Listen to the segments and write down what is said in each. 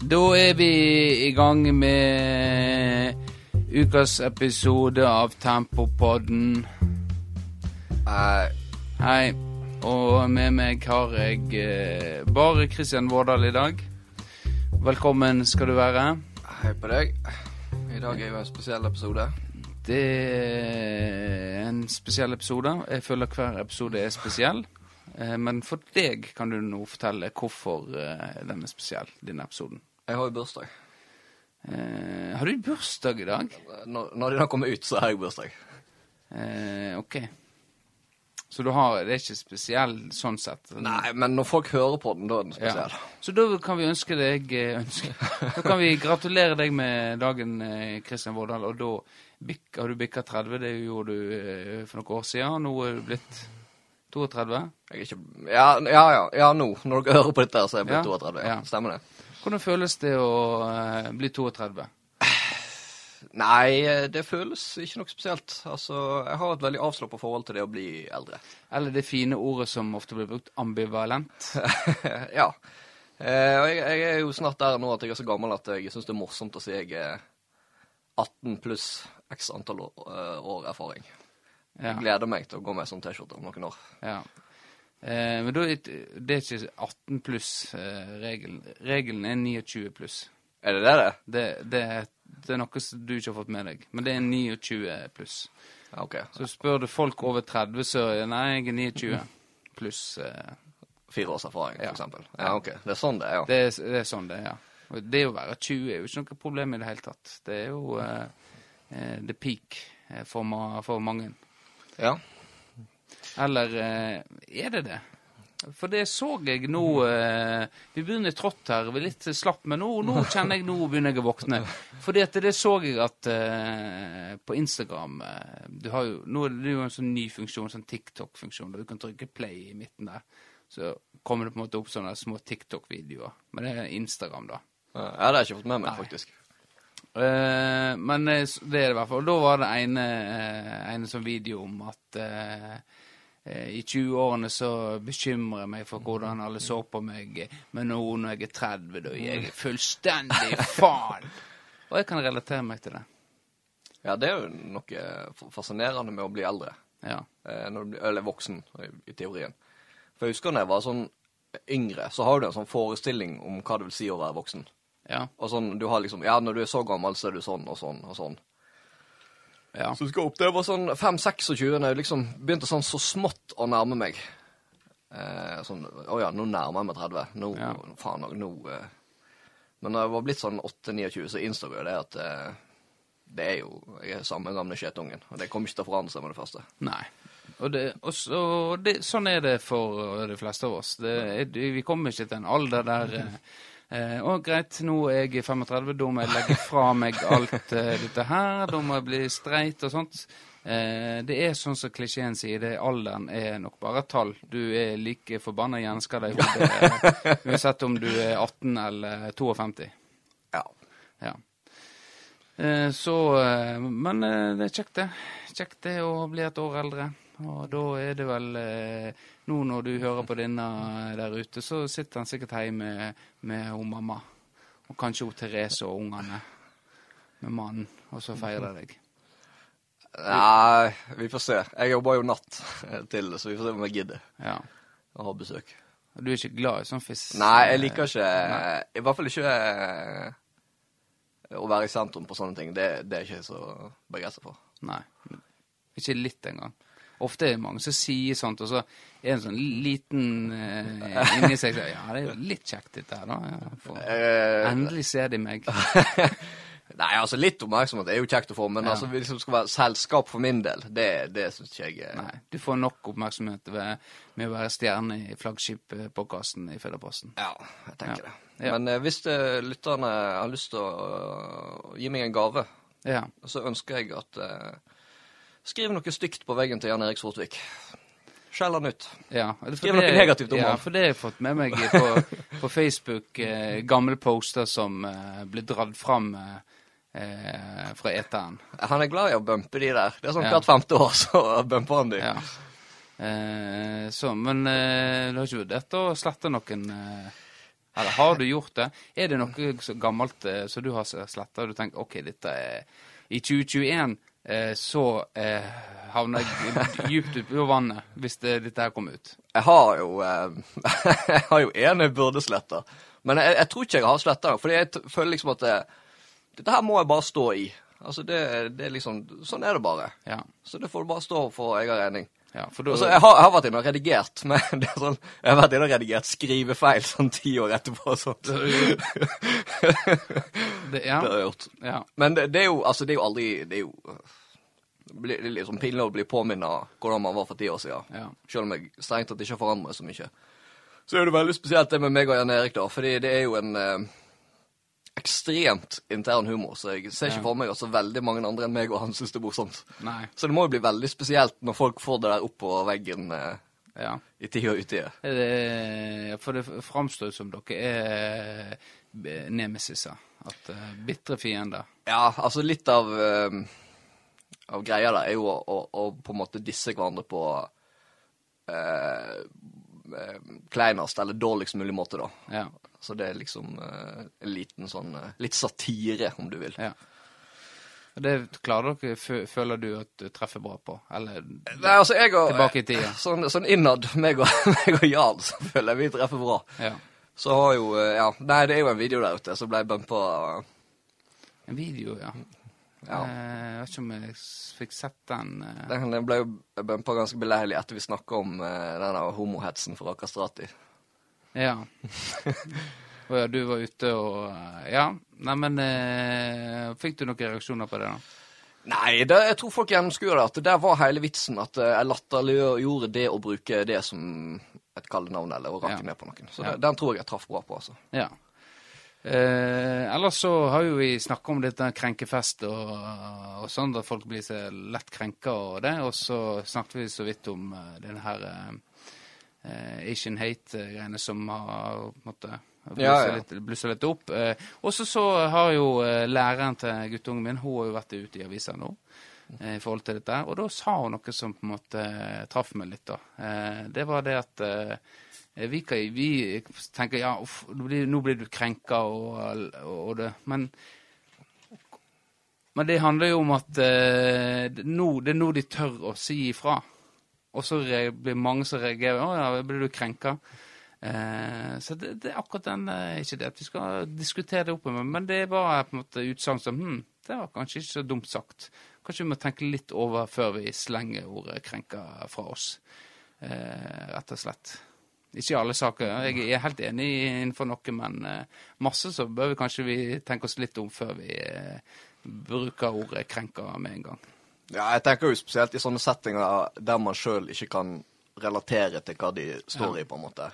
Da er vi i gang med ukas episode av Tempopodden. Nei, Hei. Og med meg har jeg eh, bare Kristian Vårdal i dag. Velkommen skal du være. hei på deg. I dag er jo en spesiell episode. Det er en spesiell episode. Jeg føler hver episode er spesiell. Eh, Men for deg kan du nå fortelle hvorfor eh, den er spesiell, denne episoden. Jeg har jo bursdag. Eh, Har du bursdag i dag? Når, når den kommer ut, så har jeg bursdag. Eh, ok. Så du har, det er ikke spesiell sånn sett? Nei, men når folk hører på den, da er den Ja. Så da kan vi ønske deg eh, ønske. Da kan vi gratulere deg med dagen, eh, Kristian Vårdal. Og da har du bikka 30. Det gjorde du eh, for noen år siden. Nå er du blitt 32. Jeg er ikke Ja, ja, ja, ja nå. Når dere hører på dette, så er jeg blitt Ja, 32. Ja. ja. Stemmer det? Hvordan føles det å eh, bli 32? Nei, eh, det føles ikke noe spesielt. Altså, jeg har et veldig avslappa forhold til det å bli eldre. Eller det fine ordet som ofte blir brukt, ambivalent. ja. Eh, og jeg, jeg er jo snart der nå at jeg er så gammel at jeg syns det er morsomt å si jeg er 18 pluss x antall år, eh, år erfaring. Ja. Jeg gleder meg til å gå med sånn T-skjorte om noen år. Ja. Eh, men da, er det er ikke 18 pluss eh, regelen. Er 29 pluss. Er det det det? Det, det, det er noe som du ikke har fått med deg, men det er 29 pluss. Okay. ok. Så spør du folk over 30, så nei, jeg er 29 pluss. Eh, Fire års erfaring, Ja. for eksempel. Ja, ok. Det er sånn det er, ja. det, er, det er sånn det er, ja. Det å være 20 er jo ikke noe problem i det hele tatt. Det er jo eh, eh, the peak eh, for, ma for mange. Ja. Eller eh, er det det? For det så jeg nå eh, Vi begynner trått her, vi er litt slapp, men nå, nå kjenner jeg nå begynner jeg å våkne. At det så jeg at eh, på Instagram du har jo, Nå er det jo en sånn ny funksjon, sånn TikTok-funksjon, der du kan trykke play i midten der. Så kommer det på en måte opp sånne små TikTok-videoer. Men det er Instagram, da. ja, det har jeg ikke fått med meg, faktisk. Uh, men det er det i hvert fall. Og da var det ene, uh, ene sånn video om at eh, i 20-årene så bekymrer jeg meg for hvordan alle så på meg, men nå når jeg er 30, da gir jeg fullstendig faen. Og jeg kan relatere meg til det. Ja, det er jo noe fascinerende med å bli eldre. Ja. Eh, blir, eller voksen, i, i teorien. For jeg husker da jeg var sånn yngre, så har du en sånn forestilling om hva det vil si å være voksen. Ja. Og sånn, du har liksom Ja, når du er så gammel, så er du sånn og sånn og sånn. Ja. Så skal opp det var sånn 5-26, da jeg liksom begynte sånn så smått å nærme meg. Eh, sånn Å ja, nå nærmer jeg meg 30. Nå, Ja. faen òg, nå eh. Men når jeg var blitt sånn 8-29, så innså jeg det at eh, det er jo Jeg er samme gamle skjetungen. Og det kommer ikke til å forandre seg med det første. Nei. Og, det, og så, det, sånn er det for de fleste av oss. Det, det- vi kommer ikke til en alder der eh, Å, greit, nå er jeg 35, da må jeg legge fra meg alt eh, dette her. Da må jeg bli streit og sånt. Eh, det er sånn som klisjeen sier, det alderen er nok bare et tall. Du er like forbanna gjenskada i hodet eh, uansett om du er 18 eller 52. Ja. Ja. Eh, Så eh, Men det er kjekt, det. Kjekt det å bli et år eldre. Og da er det vel eh, Nå når du hører på denne der ute, så sitter han sikkert hjemme med, hun mamma. Og kanskje hun Therese og ungene. Med mannen. Og så feirer deg. Nei, vi får se. Jeg jobber jo natt til, så vi får se om jeg gidder Ja. å ha besøk. Du er ikke glad i sånn fisk? Nei, jeg liker ikke I hvert fall ikke eh, å være i sentrum på sånne ting. Det, det er jeg ikke så begeistra for. Nei. Ikke litt engang. Ofte er det mange som sier sånt, og så er det en sånn liten eh, inni seg som Ja, det er jo litt kjekt, dette her, da. For, Eh, endelig ser de meg. Nei, altså litt oppmerksomhet er jo kjekt å få, men Ja. altså hvis det skal være selskap for min del, det, det syns ikke jeg er Nei, du får nok oppmerksomhet ved, med å være stjerne i flaggskip-podkasten i Fedreposten. Ja, jeg tenker Ja. det. Ja. Men eh, hvis det, lytterne har lyst til å gi meg en gave, Ja. så ønsker jeg at eh, Skriv noe stygt på veggen til Jan Erik Sortvik. Skjell han ut. ja. Skriv noe det- negativt om ja, han. for det har jeg fått med meg på, på Facebook. Eh, gamle poster som eh, blir dratt fram eh, eh, fra eteren. Han er glad i å bumpe de der. Det er sånn Ja. hvert femte år, så bumper han de. Ja. Eh, så, men eh, du har ikke vurdert å slette noen Eller har du gjort det? Er det noe så gammelt som du har sletta, og du tenker OK, dette er I 2021 eh, så eh, havner jeg djupt ute på vannet hvis det, dette her kommer ut. Jeg har jo eh, Jeg har jo en jeg burde slette. Men jeg, jeg tror ikke jeg har sletta den. fordi jeg føler liksom at det, dette her må jeg bare stå i. Altså det, det er liksom Sånn er det bare. Ja. Så det får du bare stå for egen regning. Ja da Også, jeg har, jeg har vært inne og redigert, men det er sånn, jeg har vært inne og redigert skrivefeil sånn ti år etterpå. og sånt. det, ja, Det har jeg gjort. ja. Men det, det er jo altså, det er jo aldri Det er jo det er liksom pinlig å bli påminnet hvordan man var for ti år siden. Ja. Selv om jeg strengt tatt ikke har forandret så mye. Så er det veldig spesielt det med meg og Jan Erik, da. Fordi det er jo en eh, ekstremt intern humor. Så jeg ser ikke for meg at så veldig mange andre enn meg og han syns det er morsomt. Nei. Så det må jo bli veldig spesielt når folk får det der opp på veggen eh, Ja. i tid og utide. For det framstår som dere er nemesiser. At uh, bitre fiender. Ja, altså litt av, eh, av greia der er jo å, å, å på en måte disse hverandre på eh, kleinest eller dårligst mulig måte, da. Ja. Så det er liksom eh, en liten sånn eh, Litt satire, om du vil. ja. Og Det klarer dere, fø- føler du at du treffer bra på? Eller Nei, altså jeg og Tilbake i tida. Sånn, sånn innad, meg og, meg og Jan, så føler jeg vi treffer bra. Ja. Så har jo eh, Ja, nei, det er jo en video der ute som ble bumpa En video, ja. Ja. Eh, jeg vet ikke om jeg s- fikk sett den. eh. Den den ble jo bumpa ganske beleilig etter vi snakka om den denne homohetsen fra Kastrati. Ja. Å ja, du var ute og eh, Ja. Neimen eh, Fikk du noen reaksjoner på det, da? Nei, det, jeg tror folk gjennomskuer det. At det der var hele vitsen. At eh, jeg latterliggjorde det å bruke det som et kallenavn eller å rakke Ja. ned på noen. Så Ja. det, den tror jeg jeg traff bra på, altså. Ja. Eh, ellers så har jo vi snakka om dette krenkefest og, og sånn, da folk blir så lett krenka og det. Og så snakket vi så vidt om uh, denne her eh, Asian hate-greiene som har blussa Ja, ja. litt, litt opp. Eh, og så har jo eh, læreren til guttungen min hun har jo vært ute i avisa nå. eh, I forhold til dette, Og da sa hun noe som på en måte traff meg litt. da. Eh, det var det at eh, vi, kan, vi tenker ja, uff, blir, nå blir du krenka og, og det Men men det handler jo om at eh, det, nå, det er nå de tør å si ifra. Og så blir mange som reagerer. 'Å ja, blir du krenka?' Eh, så det, det er akkurat den er Ikke det at vi skal diskutere det opp med, men det var på en måte utsagn som hm, det var kanskje ikke så dumt sagt. Kanskje vi må tenke litt over før vi slenger ordet 'krenka' fra oss. Eh, rett og slett. Ikke i alle saker. Jeg er helt enig innenfor noe, men eh, masse så bør vi kanskje vi tenke oss litt om før vi eh, bruker ordet 'krenka' med en gang. Ja, jeg tenker jo spesielt i sånne settinger der man sjøl ikke kan relatere til hva de står Ja. i, på en måte.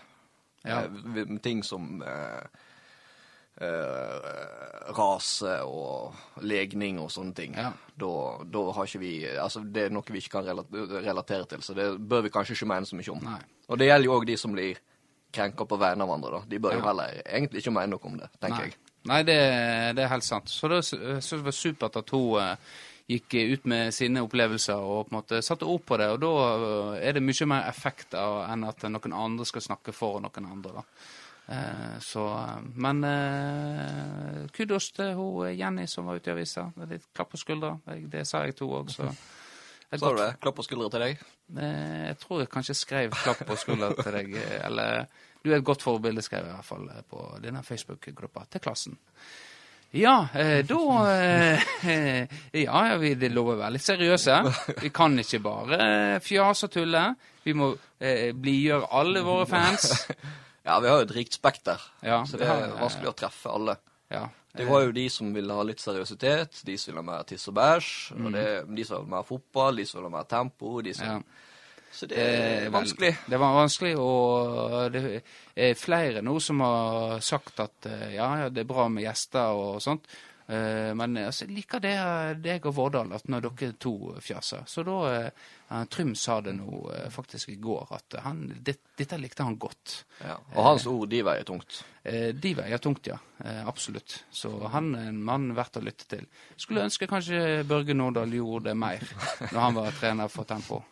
Ja. Eh, ting som eh, eh, rase og legning og sånne ting. Ja. Da, da har ikke vi Altså, det er noe vi ikke kan relatere til, så det bør vi kanskje ikke mene så mye om. Nei. Og det gjelder jo òg de som blir krenka på vegne av andre, da. De bør jo heller egentlig ikke mene noe om det, tenker Nei, jeg. Nei det, det er helt sant. Så det jeg synes det var supert at hun eh, gikk ut med sine opplevelser og på en måte satte ord på det. Og da eh, er det mye mer effekt av enn at noen andre skal snakke for noen andre. da. Eh, så, eh, men eh, kudos til hun eh, Jenny som var ute i avisa. Litt klapp på skuldra. Det sa jeg to òg, så Sa du det? Klapp på skuldra til deg? Eh, Jeg tror jeg kanskje skrev klapp på skuldra til deg. Eller du er et godt forbilde, skrev jeg i hvert fall på denne Facebook-gruppa til klassen. Ja, eh, da eh, Ja, vi det lover litt seriøse. Vi kan ikke bare eh, fjase og tulle. Vi må eh, blidgjøre alle våre fans. Ja, vi har jo et rikt spekter, Ja, så det er vanskelig å treffe alle. Ja. Det var jo de som ville ha litt seriøsitet, de som ville ha mer tiss og bæsj, og det, de som ville ha mer fotball, de som ville ha mer tempo, de som Mm. ja. Så det er Eh, vanskelig. vel, Det var vanskelig, og det er flere nå som har sagt at eh, ja, ja, det er bra med gjester og sånt. Eh, Men altså, jeg liker det deg og Vårdal, at når dere to fjaser. Så da eh, Trym sa det nå eh, faktisk i går, at han, det, dette likte han godt. Ja. Og hans ord, de veier tungt. Eh, De veier tungt, ja. Eh, Absolutt. Så han er en mann verdt å lytte til. Skulle ønske kanskje Børge Nordahl gjorde det mer når han var trener for Tempo.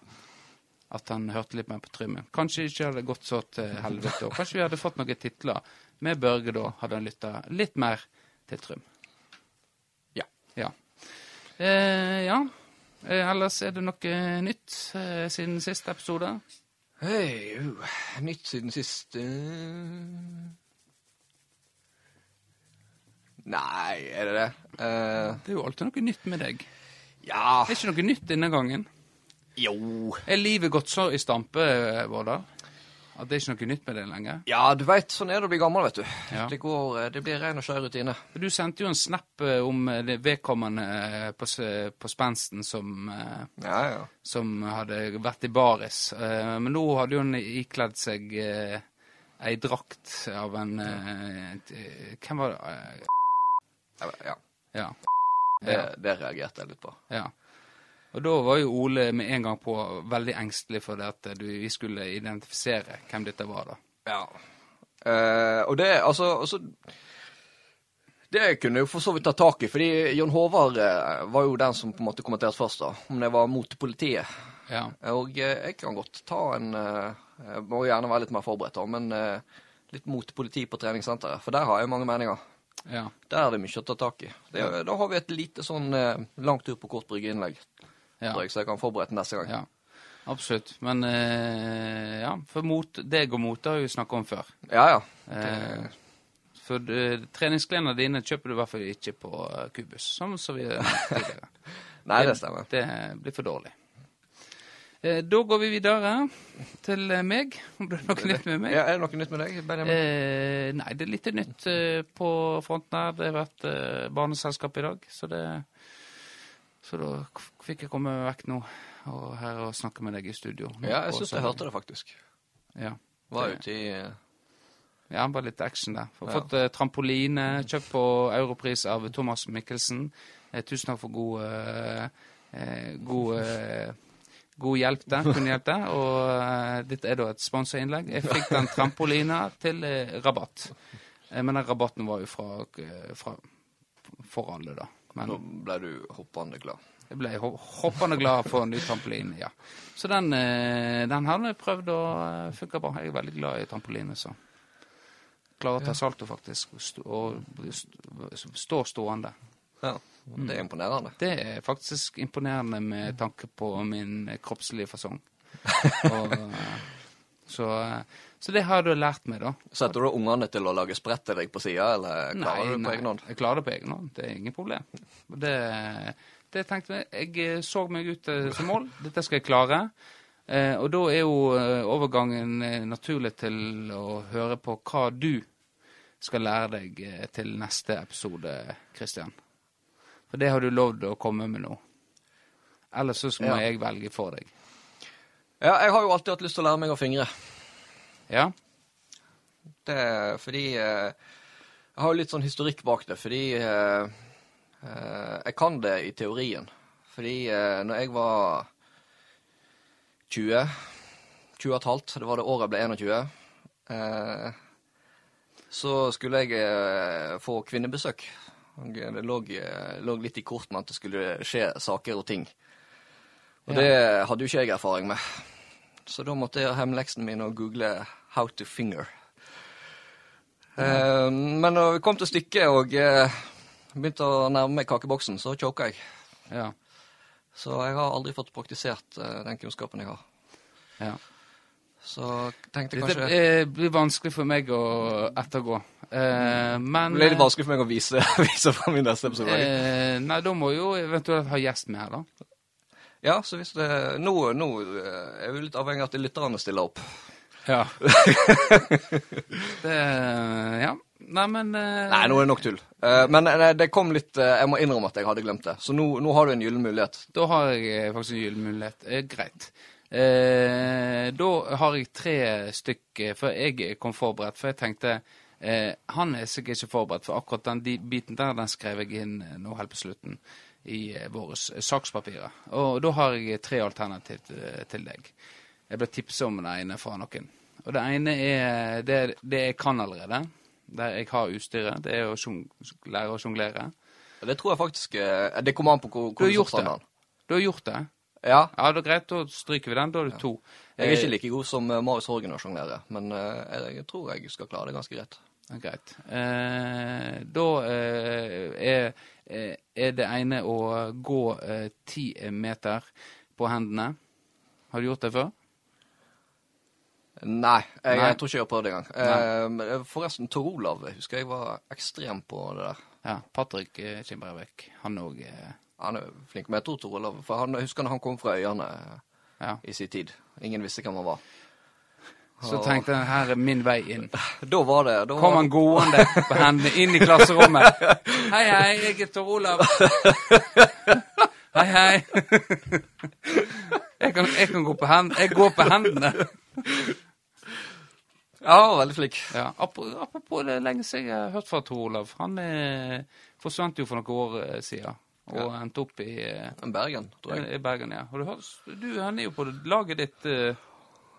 At han hørte litt mer på Trymmen. Kanskje ikke hadde gått så til helvete, og kanskje vi hadde fått noen titler med Børge da hadde han lytta litt mer til Trym. Ja. Ja. Eh, ja. Eh, ellers er det noe nytt eh, siden siste episode? Hei, uh, nytt siden sist eh. Nei, er det det? Uh, Det er jo alltid noe nytt med deg. ja Det er ikke noe nytt denne gangen. Jo. Er livet gått så i stampe, eh, Vårdal? At det er ikke noe nytt med det lenger? Ja, du veit, sånn er det å bli gammel, vet du. Ja. Det, går, eh, det blir ren og skjær rutine. Du sendte jo en snap eh, om det vedkommende på, på spensten som, Ja, ja. som hadde vært i baris. Men nå hadde jo han ikledd seg ei drakt av en Hvem var det? Ja. Det, det reagerte jeg litt på. ja. Og da var jo Ole med en gang på veldig engstelig for det at du, vi skulle identifisere hvem dette var, da. Ja. Eh, og det, altså, altså Det kunne jeg jo for så vidt ta tak i, fordi Jon Håvard eh, var jo den som på en måte kommenterte først, da. Om det var mot politiet. Ja. Og eh, jeg kan godt ta en eh, Jeg må gjerne være litt mer forberedt, da, men eh, litt mot politi på treningssenteret. For der har jeg mange meninger. ja. Der er det mye å ta tak i. Det, Da har vi et lite sånn eh, lang tur på kort brygge-innlegg, ja. tror jeg, så jeg kan forberede den neste gang. Ja, absolutt. Men eh, ja, for mot, deg og mote har vi snakka om før. Ja, ja. Eh, for uh, treningsklærne dine kjøper du i hvert fall ikke på eh, Kubus, som så vi tidligere. Nei, det stemmer. Det blir for dårlig. Eh, da går vi videre til eh, meg, om det er noe nytt med meg. Ja, er det noe nytt med deg, Benjamin? Eh, nei, det er litt nytt eh, på fronten her. Det har vært eh, barneselskap i dag, så det Så da fikk jeg komme vekk nå og her og snakke med deg i studio. nå ja, jeg syns jeg hørte det, faktisk. Ja. Var ute i eh, Ja, bare litt action der. Har Ja. fått eh, trampoline, kjøpt på Europris av Thomas Mikkelsen. Eh, tusen takk for god, eh, god, eh, god hjelp der. Kunne hjelpe deg. Og dette er da et sponsorinnlegg. Jeg fikk den trampolina til rabatt. Men den rabatten var jo fra, fra for alle, da. Men Nå ble du hoppende glad. jeg ble hoppende glad for en ny trampoline, ja. Så den, eh, den har jeg prøvd, og funke funka bra. Jeg er veldig glad i trampoline, så Klarer å ta salto, faktisk, og, stå, stående. Ja, Det er imponerende. Det er faktisk imponerende med tanke på min eh, kroppslige fasong. Og, eh, så, eh, så det har du lært meg, da. Setter du ungene til å lage sprett til deg på sida, eller klarer du det på egen hånd? jeg klarer det på egen hånd. Det er ingen problem. Det, det tenkte jeg. Jeg eh, så meg ut eh, som mål. Dette skal jeg klare. Eh, og da er jo overgangen naturlig til å høre på hva du skal lære deg til neste episode, Kristian. For det har du lovd å komme med nå. Ellers så må Ja. jeg velge for deg. Ja, jeg har jo alltid hatt lyst til å lære meg å fingre. Ja? Det er fordi eh, Jeg har jo litt sånn historikk bak det, fordi eh, eh, Jeg kan det i teorien. Fordi eh, når jeg var 20 20 og et halvt, det var det året jeg ble 21, eh, så skulle jeg få kvinnebesøk. Og Det lå, lå litt i kortene at det skulle skje saker og ting. Og Ja. det hadde jo ikke jeg erfaring med. Så da måtte jeg gjøre hjemmeleksen min og google 'how to finger'. Eh, men når vi kom til stykket og eh, begynte å nærme meg kakeboksen, så choka jeg. Ja. Så jeg har aldri fått praktisert eh, den kunnskapen jeg har. ja. Så tenkte jeg kanskje Det blir vanskelig for meg å ettergå. Eh, men Det blir litt vanskelig for meg å vise, vise fram i neste episode. Eh, nei, da må jo eventuelt ha gjest med her, da. Ja, så hvis det Nå, nå eh, er vi litt avhengig av at lytterne stiller opp. Ja. det Ja. Nei, men uh... Nei, nå er det nok tull. Uh, men uh, det kom litt eh, Jeg må innrømme at jeg hadde glemt det. Så nå, nå har du en gyllen mulighet. Da har jeg eh, faktisk en gyllen mulighet. Eh, greit. Eh, da har jeg tre stykk, før for jeg kom forberedt. For jeg tenkte eh, han er sikkert ikke forberedt, for akkurat den de, biten der den skrev jeg inn eh, nå helt på slutten i eh, våre sakspapirer. Og da har jeg tre alternativ til, til deg. Jeg ble tipset om det ene fra noen. Og det ene er det, det jeg kan allerede. Der jeg har utstyret. Det er å sjung, lære å sjonglere. Det tror jeg faktisk eh, Det kommer an på hvor, Du har gjort det. Du har gjort det. Ja. Ja, det er greit. Da stryker vi den. Da er det to. Jeg er ikke Eh, like god som eh, Marius Horgen å sjonglere, men eh, jeg, jeg tror jeg skal klare det ganske greit. Ja, Greit. Eh, da eh, er, eh, er det ene å gå eh, ti meter på hendene. Har du gjort det før? Nei, jeg, Nei. jeg tror ikke jeg har prøvd det engang. Eh, forresten, Tor Olav husker jeg var ekstrem på det der. Ja. Patrick eh, Kimbrevik. Han òg eh, Han er flink. Men jeg tror Tor Olav For han, jeg husker han kom fra øyene Ja. i sin tid. Ingen visste hvem han var. Så tenkte jeg her er min vei inn. Da var det da Kom han gående på hendene inn i klasserommet. Hei, hei, jeg er Tor Olav. Hei, hei. Jeg kan, jeg kan gå på hendene. Jeg går på hendene. Ja, veldig flink. Ja, Apropos det lenge siden jeg har hørt fra Tor Olav. Han eh, forsvant jo for noen år eh, siden. Og endte opp i, eh, Bergen, tror jeg. i Bergen, ja. Og du, du, han er jo på laget ditt eh,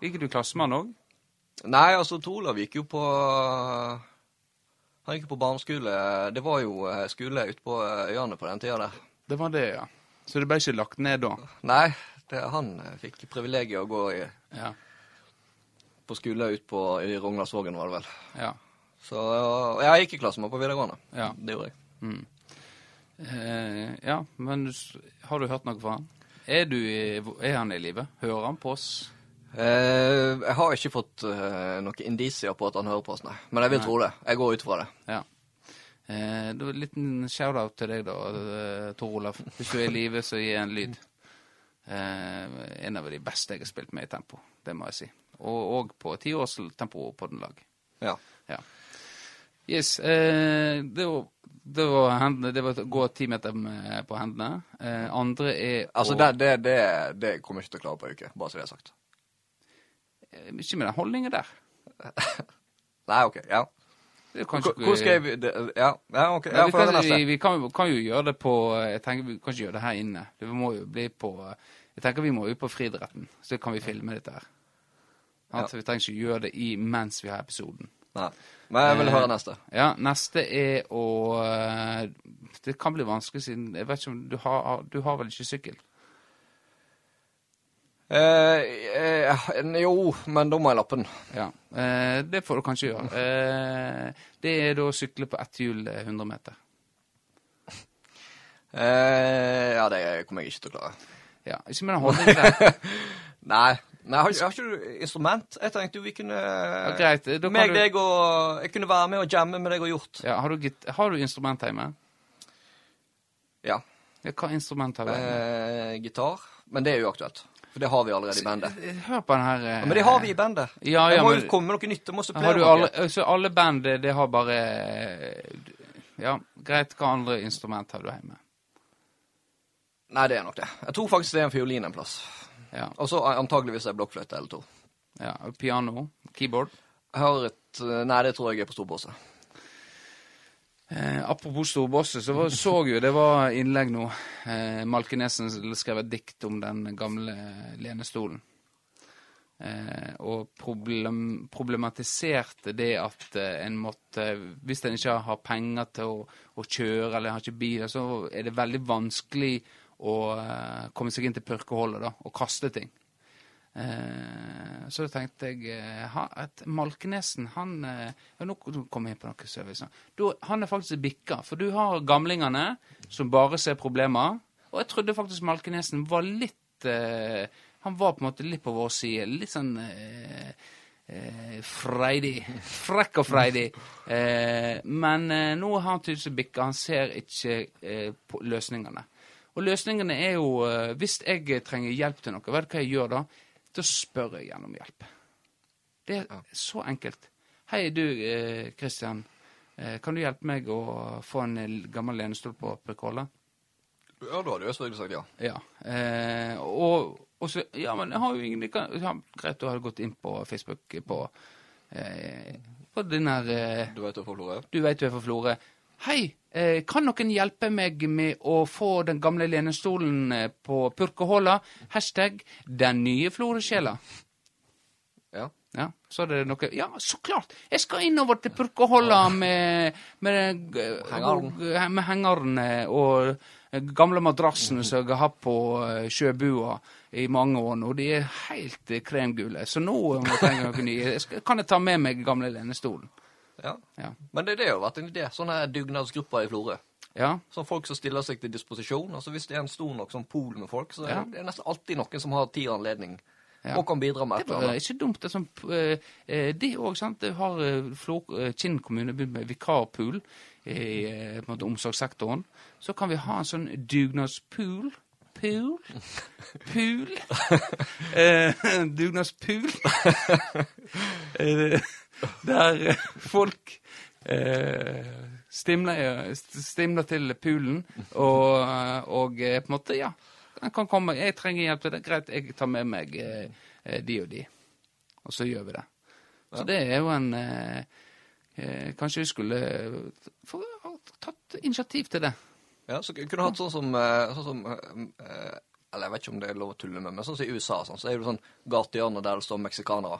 Gikk du klassemann òg? Nei, altså, Torlav gikk jo på Han gikk jo på barneskole. Det var jo eh, skole ute på eh, øyene på den tida der. Det var det, ja. Så det ble ikke lagt ned da? Nei, det, han eh, fikk privilegiet å gå i, Ja. på skole ute på i Rognarsvågen, var det vel. ja. Så jeg gikk i klasse med på videregående. Ja. Det gjorde jeg. Mm. Eh, ja, men har du hørt noe fra han? Er, du er han i live? Hører han på oss? Eh, jeg har ikke fått eh, noen indisier på at han hører på oss, nei. Men jeg vil Nei. tro det. Jeg går ut fra det. Ja. Eh, var En liten shout-out til deg, da, eh, Tor Olav. Hvis du er i live, så gi en lyd. Eh, en av de beste jeg har spilt med i tempo, det må jeg si. Og, og på tiårstempo på den lag. Ja. Ja. Yes. Eh, det, var, det, var hendene, det var å gå ti meter på hendene. Eh, andre er Altså, å det, det, det, det kommer jeg ikke til å klare på ei uke, bare så det er sagt. Eh, Ikke med den holdningen der. Nei, OK. Ja. Hvor, kanskje hvor skal jeg vi- det, Ja, ja OK. Ja, Ja, vi, kan, vi, vi kan, kan jo gjøre det på Jeg tenker Vi kan ikke gjøre det her inne. Det må jo bli på Jeg tenker vi må ut på friidretten, så kan vi filme dette her. Ja. Så vi trenger ikke gjøre det i mens vi har episoden. Nei. Men jeg vil Eh, høre neste. Ja, neste er å eh, Det kan bli vanskelig siden Jeg vet ikke om du har Du har vel ikke sykkel? Eh, eh, jo, men da må jeg lappe den. Ja. Eh, det får du kanskje gjøre. Eh, det er da å sykle på ett hjul eh, 100 meter. Eh, ja, det kommer jeg ikke til å klare. Ja, ikke med den holdningen der. Nei. Nei, har, har ikke du instrument? Jeg tenkte jo vi kunne Ja, greit. Meg, du, deg og Jeg kunne være med og jamme med deg og gjort. ja, har, du, har du instrument hjemme? Ja. Ja, hva instrument har du? Eh, gitar. Men det er jo aktuelt. For det har vi allerede i bandet. Eh, Hør på den her eh, Ja, men det har vi i bandet. Ja, det ja, må men jo komme noe nytt. Det må har supplere du noe. så alle band, det, det har bare eh, Ja, greit. Hva andre instrument har du hjemme? Nei, det er nok det. Jeg tror faktisk det er en fiolin en plass. Ja. Og så antageligvis en blokkfløyte eller to. ja. Piano? Keyboard? Jeg har et eh, Nei, det tror jeg er på storbåset. Eh, apropos storbosset, så var, så jo det var innlegg nå. Eh, Malkenesen skrev et dikt om den gamle lenestolen. Eh, og problem, problematiserte det at eh, en måtte Hvis en ikke har penger til å, å kjøre eller har ikke bil, så er det veldig vanskelig å eh, komme seg inn til pørkeholdet og kaste ting. Eh, så tenkte jeg eh, at Malkenesen, han eh, ja, Nå kom jeg inn på noe service. Du, han er faktisk bikka, for du har gamlingene som bare ser problemer. Og jeg trodde faktisk Malkenesen var litt eh, Han var på en måte litt på vår side. Litt sånn eh, eh, freidig. Frekk og freidig. Eh, men eh, nå har han tydeligvis bikka. Han ser ikke eh, løsningene. Og løsningene er jo eh, Hvis jeg trenger hjelp til noe, vet du hva jeg gjør da? Da spør jeg igjen om hjelp. Det er så enkelt. Hei, du Kristian. Christian. Eh, kan du hjelpe meg å få en eh, gammel lenestol på Prekolla? Ja, da hadde jeg selvfølgelig sagt ja. Ja. Eh, og, og så Ja, men jeg har jo ingen kan, ja, Greit, du har gått inn på Facebook på eh, På den her eh, Du vet fra Florø? Du veit du er fra Florø. Hei, eh, kan noen hjelpe meg med å få den gamle lenestolen eh, på Purkeholla? Hashtag 'den nye Florø-sjela'. Ja. Ja, så er det noe Ja, så klart! Jeg skal innover til Purkeholla med, med, eh, med hengeren og gamle madrassen som jeg har hatt på sjøbua i mange år nå. De er helt kremgule. Så nå må jeg noe nye. Kan jeg ta med meg gamle lenestolen? Ja. Ja. Men det, det har jo vært en idé. Sånne dugnadsgrupper i Florø. Ja, Sånn folk som stiller seg til disposisjon. Altså Hvis det er en stor nok sånn pool med folk, så er Ja. det er nesten alltid noen som har tid og anledning Ja. og kan bidra med et eller annet. ikke dumt. Det, er sånn, det òg, sant. Det har eh, eh, Kinn kommune begynt med vikarpool i eh, på en måte, omsorgssektoren. Så kan vi ha en sånn dugnadspool. Pool? Pool? eh, dugnadspool. eh, der eh, folk eh, stimler, stimler til poolen, og, og eh, på en måte, ja kan komme. 'Jeg trenger hjelp til det.' Greit, jeg tar med meg eh, eh, de og de. Og så gjør vi det. Så det er jo en eh, eh, Kanskje vi skulle få tatt initiativ til det. Ja, så kunne du hatt sånn som, eh, sånn som eh, Eller jeg vet ikke om det er lov å tulle med, men sånn som i USA, sånn, så er det sånn gatehjørne der det står meksikanere.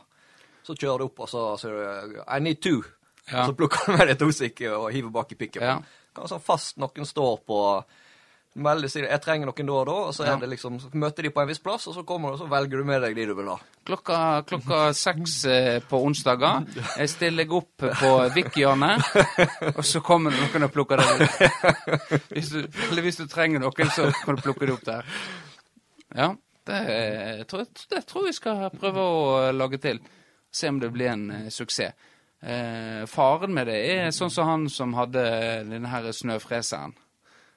Så kjører du opp, og så sier du 'I need two'. Ja. Og så plukker du med deg to stykker og hiver bak i pickupen. Ja. Kan sånn fast noen står på Veldig sier 'jeg trenger noen da og da', og så Ja. det liksom, så møter de på en viss plass, og så kommer du, og så velger du med deg de du vil ha. Klokka, klokka seks eh, på onsdager jeg stiller jeg opp på Vik-hjørnet, og så kommer noen og plukker det opp. Hvis du, eller hvis du trenger noen, så kan du plukke det opp der. Ja, det, det tror jeg vi skal prøve å lage til. Se om det blir en eh, suksess. Eh, faren med det er sånn som han som hadde denne her snøfreseren.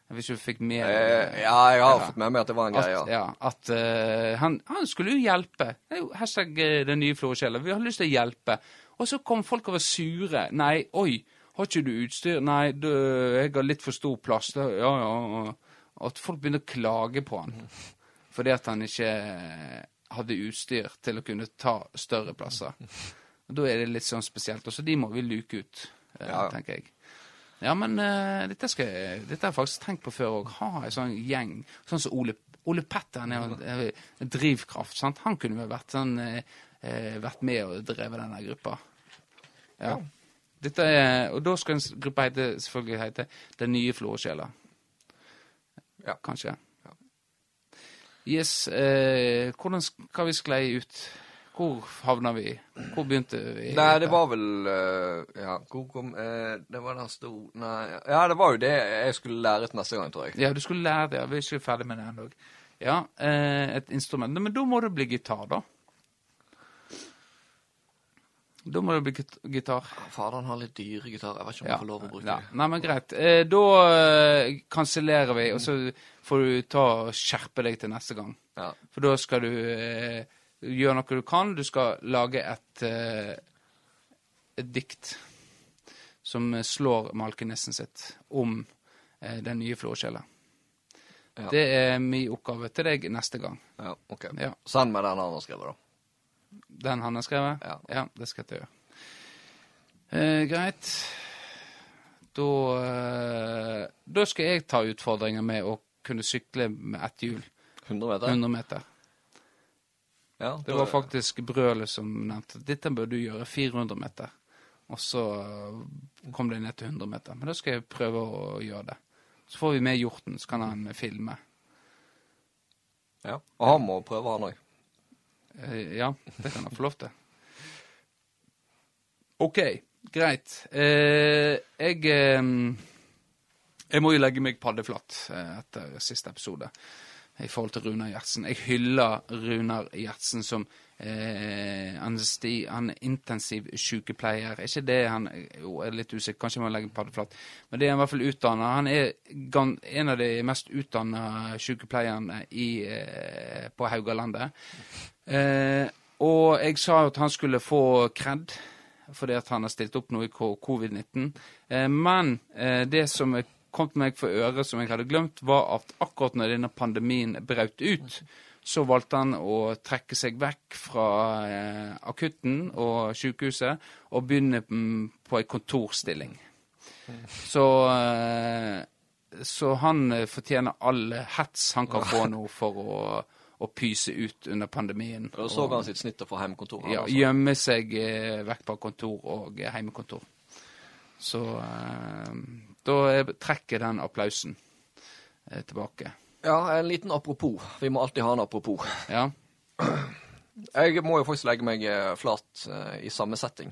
Hvis du fikk med Eh, ja, jeg har Ja. fått med meg at det var en greie. Ja. ja, at uh, han, han skulle jo hjelpe. Det er jo hashtag eh, den nye Florskjella. Vi har lyst til å hjelpe. Og så kom folk og var sure. Nei, oi, har ikke du utstyr? Nei, du, jeg har litt for stor plass. Da, ja, ja. At folk begynner å klage på han. Fordi at han ikke eh, hadde utstyr til å kunne ta større plasser. Og Da er det litt sånn spesielt. Og så de må vi luke ut, eh, Ja. tenker jeg. Ja, men eh, dette, skal jeg, dette har jeg faktisk tenkt på før òg. Ha en sånn gjeng. Sånn som Ole, Ole Petter. Han er jo en- en drivkraft. sant? Han kunne vel vært, sånn, eh, eh, vært med og drevet denne gruppa. Ja. Dette er, og da skal en s- gruppe hete, selvfølgelig hete Den nye Florskjela. Ja. Kanskje. Yes. Eh, hvordan skal vi sklei ut? Hvor havna vi? Hvor begynte vi? Nei, det var vel eh, Ja, hvor kom eh, Det var den store Nei Ja, det var jo det jeg skulle lære til neste gang, tror jeg. Ja, du skulle lære det. Vi er ikke ferdig med det ennå. Ja, eh, et instrument. Men da må det bli gitar, da. Da må det bli git gitar. Faderen har litt dyre gitarer. Jeg vet ikke om Ja. jeg får lov å bruke ja. Nei, men greit. Eh, da eh, kansellerer vi, og så får du ta og skjerpe deg til neste gang. Ja. For da skal du eh, gjøre noe du kan. Du skal lage et, eh, et dikt som slår Malkenissen sitt om eh, den nye Flåskjella. Ja. Det er min oppgave til deg neste gang. ja, ok. Ja. Send meg den han har skrevet, da. Den han har skrevet? Ja. det skal jeg gjøre. Eh, greit. Da eh, Da skal jeg ta utfordringa med å kunne sykle med ett hjul. 100 meter? 100 meter. Ja, Det var faktisk Brølet som nevnte dette bør du gjøre 400 meter. Og så kom det ned til 100 meter. Men da skal jeg prøve å gjøre det. Så får vi med hjorten, så kan han filme. Ja. Og han må prøve, han òg. Eh, ja, det kan han få lov til. OK, greit. Eh, jeg eh, Jeg må jo legge meg paddeflatt etter siste episode i forhold til Runar Gjertsen. Jeg hyller Runar Gjertsen som eh, anesti, han er intensiv sykepleier. Er ikke det han Jo, jeg er litt usikker, kanskje jeg må legge paddeflatt. Men det er han i hvert fall utdanna. Han er en av de mest utdanna sykepleierne eh, på Haugalandet. Eh, og jeg sa at han skulle få kred fordi at han har stilt opp nå i covid-19. Eh, men eh, det som kom til meg for øre, som jeg hadde glemt, var at akkurat når denne pandemien brøt ut, så valgte han å trekke seg vekk fra eh, akutten og sykehuset og begynne mm, på en kontorstilling. Så, eh, så han eh, fortjener all hets han kan få nå for å, å pyse ut under pandemien. Og så han sitt snitt å få hjemmekontor. Ja, altså. gjemme seg eh, vekk på kontor og eh, heimekontor. Så eh, da er- trekker den applausen tilbake. ja, en liten apropos. Vi må alltid ha en apropos. Ja. Jeg må jo faktisk legge meg flat i samme setting.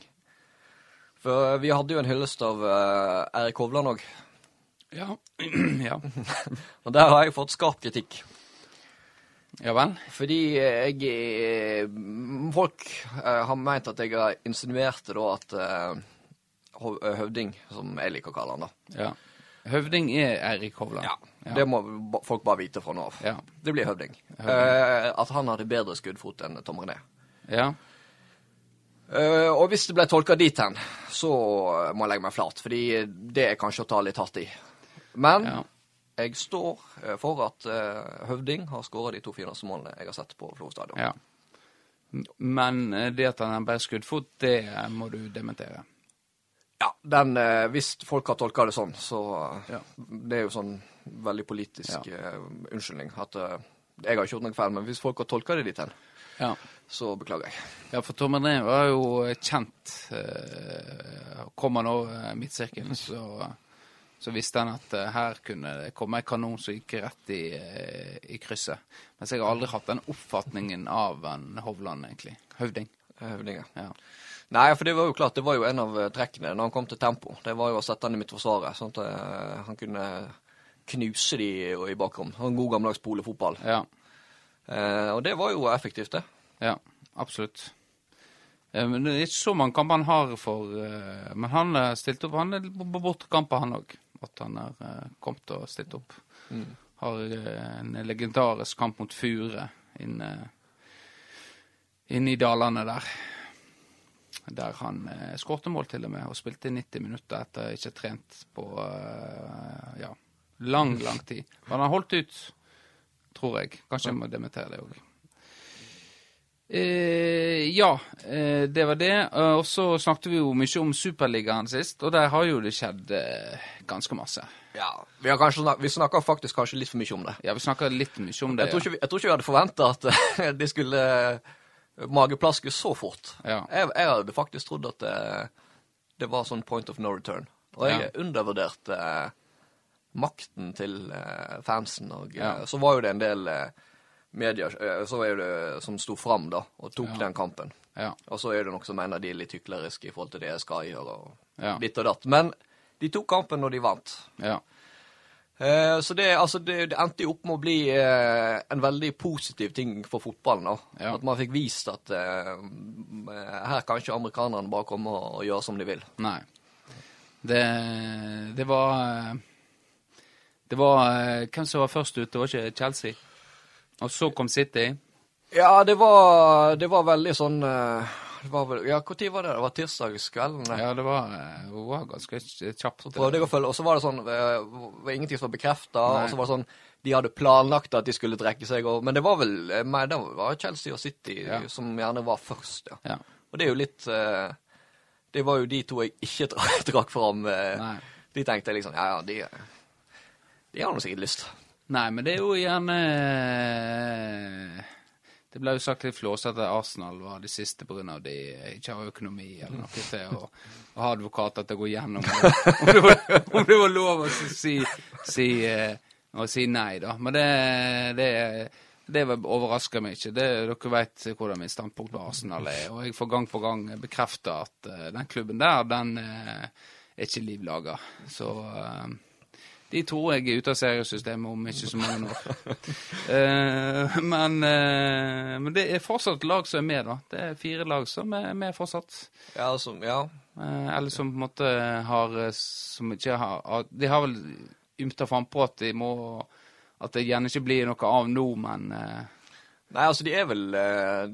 For vi hadde jo en hyllest av Erik Hovland òg. Ja. ja. Og der har jeg fått skarp kritikk. Ja vel? Fordi jeg eh, Folk eh, har meint at jeg har insinuerte da at eh, eh, Høvding, som jeg liker å kalle han, da. Ja. Høvding er Eirik Hovland. Ja. Det må folk bare vite fra nå av. Ja. Det blir Høvding. Høvding. Eh, at han hadde bedre skuddfot enn Tom René. Ja. Eh, og hvis det ble tolka dit hen, så må jeg legge meg flat, fordi det er kanskje å ta litt hardt i. Men Ja. Jeg står eh, for at eh, Høvding har skåra de to fineste målene jeg har sett på Florø stadion. ja. Men eh, det at han har bare skuddfot, det eh, må du dementere. Ja, den, hvis folk har tolka det sånn, så Ja. Det er jo sånn veldig politisk Ja. unnskyldning. At jeg har ikke gjort noe feil, men hvis folk har tolka det dit hen, Ja. så beklager jeg. Ja, for Tom André var jo kjent. Kommer kom han over midtsirkelen, så, så visste han at eh, her kunne det komme en kanon som gikk rett i, eh, i krysset. Mens jeg har aldri hatt den oppfatningen av en Hovland, egentlig. Høvding. Høvding, ja. Nei, for det var jo klart, det var jo en av eh, trekkene når han kom til tempo. Det var jo å sette han i midtforsvaret, sånn at han kunne knuse de i bakrom. En god gammeldags polefotball. Ja. Eh, og det var jo effektivt, det. Ja, absolutt. Eh, Men det er ikke så mange kamper han har for eh, Men han stilte opp. Han er på bortekamper, han òg. At han har eh, kommet og stilt opp. Har eh, en legendarisk kamp mot Fure inne, inne i dalene der. Der han eh, skårte mål til og med, og spilte 90 minutter etter ikke trent på eh, ja, lang, lang tid. Men han har holdt ut, tror jeg. Kanskje jeg må dementere det òg. Eh, ja, eh, det var det. Eh, og så snakket vi jo mye om Superligaen sist, og der har jo det skjedd eh, ganske masse. Ja, Vi, har kanskje vi snakker faktisk kanskje litt for mye om det. Ja, vi snakka litt mye om det. Jeg tror ikke vi, jeg tror ikke vi hadde forventa at eh, de skulle eh, mageplaske så fort. Ja. Jeg, jeg hadde faktisk trodd at det, det var sånn point of no return. Og jeg Ja. undervurderte makten til fansen. Og så var jo det en del eh, medier eh, så er det, som sto fram da, og tok Ja. den kampen. Ja, Og så er det noen som mener de er litt hykleriske i forhold til det jeg skal gjøre, og Ja. ditt og datt. Men de tok kampen når de vant. ja. Eh, så det, altså, det, det endte jo opp med å bli eh, en veldig positiv ting for fotballen. da. Ja. At man fikk vist at eh, her kan ikke amerikanerne bare komme og, og gjøre som de vil. Nei. Det, det var eh, Det var eh, Hvem som var først ute? Det var ikke Chelsea? Og så kom City. Ja, det var, det var veldig sånn eh, det var vel, Ja, når var det? Det var tirsdagskvelden? Ja, det var, eh, det var ganske kjapt. Prøvde jeg å følge, og så var det sånn det var ingenting som var bekrefta. Og så var det sånn De hadde planlagt at de skulle trekke seg, og, men det var vel eh, nei, det var Chelsea og City Ja. som gjerne var først, ja. Ja. Og det er jo litt eh, Det var jo de to jeg ikke trakk, trakk fram. eh, Nei. De tenkte liksom Ja, ja, de, de har nå sikkert lyst. Nei, men det er jo gjerne eh, Det ble jo sagt litt flåsete at Arsenal var de siste pga. de ikke har økonomi eller noe til å, å ha advokater til å gå gjennom om, det var, om det var lov å si, si, eh, å si nei, da. Men det, det, det overrasker meg ikke. Det, dere vet hvordan mitt standpunkt på Arsenal er. Og jeg får gang på gang bekrefta at eh, den klubben der, den er ikke liv laga. Så de tror jeg er ute av seriesystemet om ikke så mange år. Eh, men, eh, men det er fortsatt lag som er med, da. Det er fire lag som er med fortsatt. Ja, altså, ja. Eh, eller som på en måte har Som ikke har De har vel ymta frampå at de må At det gjerne ikke blir noe av nå, men Nei, altså, de er vel,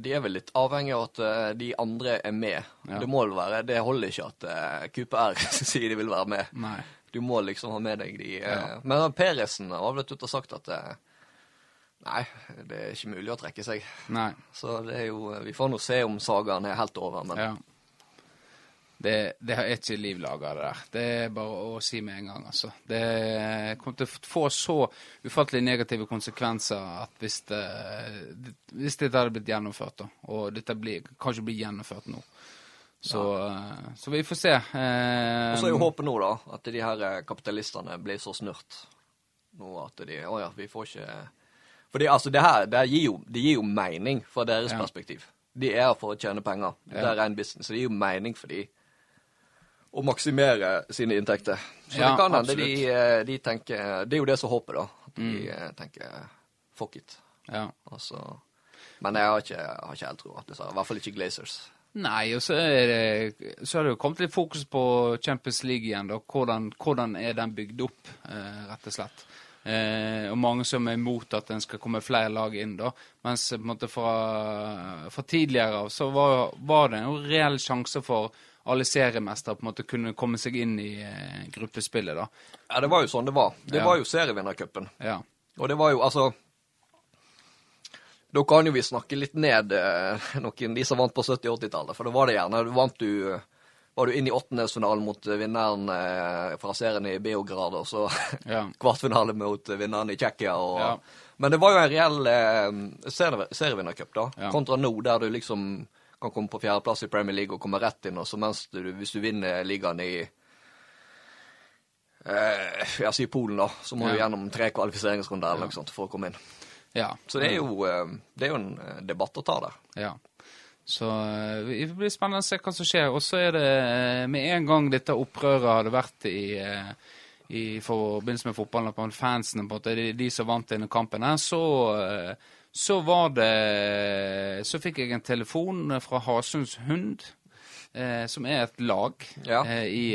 de er vel litt avhengig av at de andre er med. Ja. Det må vel være Det holder ikke at QPR sier de vil være med. nei. Du må liksom ha med deg de eh, Ja. Men Peresen har vel ut og sagt at eh, Nei, det er ikke mulig å trekke seg. nei. Så det er jo Vi får nå se om sagaen er helt over, men Ja. Det, det er ikke liv laga, det der. Det er bare å si med en gang, altså. Det kommer til å få så ufattelig negative konsekvenser at hvis det, hvis dette hadde blitt gjennomført, da, og dette blir, kanskje blir gjennomført nå, så, ja. så vi får se. Eh, Og så er jo håpet nå, da, at de her eh, kapitalistene blir så snurt nå at de Å ja, vi får ikke For altså, det her det gir, jo, det gir jo mening fra deres Ja. perspektiv. De er her for å tjene penger. Det er ren business. Så det gir jo mening for de å maksimere sine inntekter. Så det kan hende de, eh, de tenker Det er jo det som er håpet, da. At de Mm. eh, tenker fuck it. Ja. Altså, men jeg har ikke, jeg har ikke helt tro. I hvert fall ikke Glazers. Nei, og så er det Så har det jo kommet litt fokus på Champions League igjen, da. Hvordan, hvordan er den bygd opp, eh, rett og slett. Eh, og mange som er imot at en skal komme flere lag inn, da. Mens på en måte fra, fra tidligere av så var, var det en reell sjanse for alle seriemestere på en måte kunne komme seg inn i eh, gruppespillet, da. Ja, det var jo sånn det var. Det Ja. var jo serievinnercupen. Ja. Og det var jo altså Da kan jo vi snakke litt ned eh, noen de som vant på 70- og 80-tallet, for da var det gjerne du vant du var du inn i åttendedelsfinalen mot eh, vinneren eh, fra serien i Beograd, og så Ja. kvartfinale mot vinneren i Tsjekkia. Ja. Men det var jo en reell eh, serievinnercup, da. Ja. Kontra nå, der du liksom kan komme på fjerdeplass i Premier League og komme rett inn, og så mens du, hvis du vinner ligaen i eh, jeg sier Polen, da, så må du gjennom tre kvalifiseringsrunder eller noe sånt for å komme inn. Ja. Så det er jo, eh, det er jo en eh, debatt å ta der. Ja. Så eh, det blir spennende å se hva som skjer. Og så er det med en gang dette opprøret hadde vært i, i forbindelse med fotballen, på fansene, på en måte, de, de som vant denne kampen her, så, så var det Så fikk jeg en telefon fra Hasunds Hund, eh, som er et lag Ja. eh, i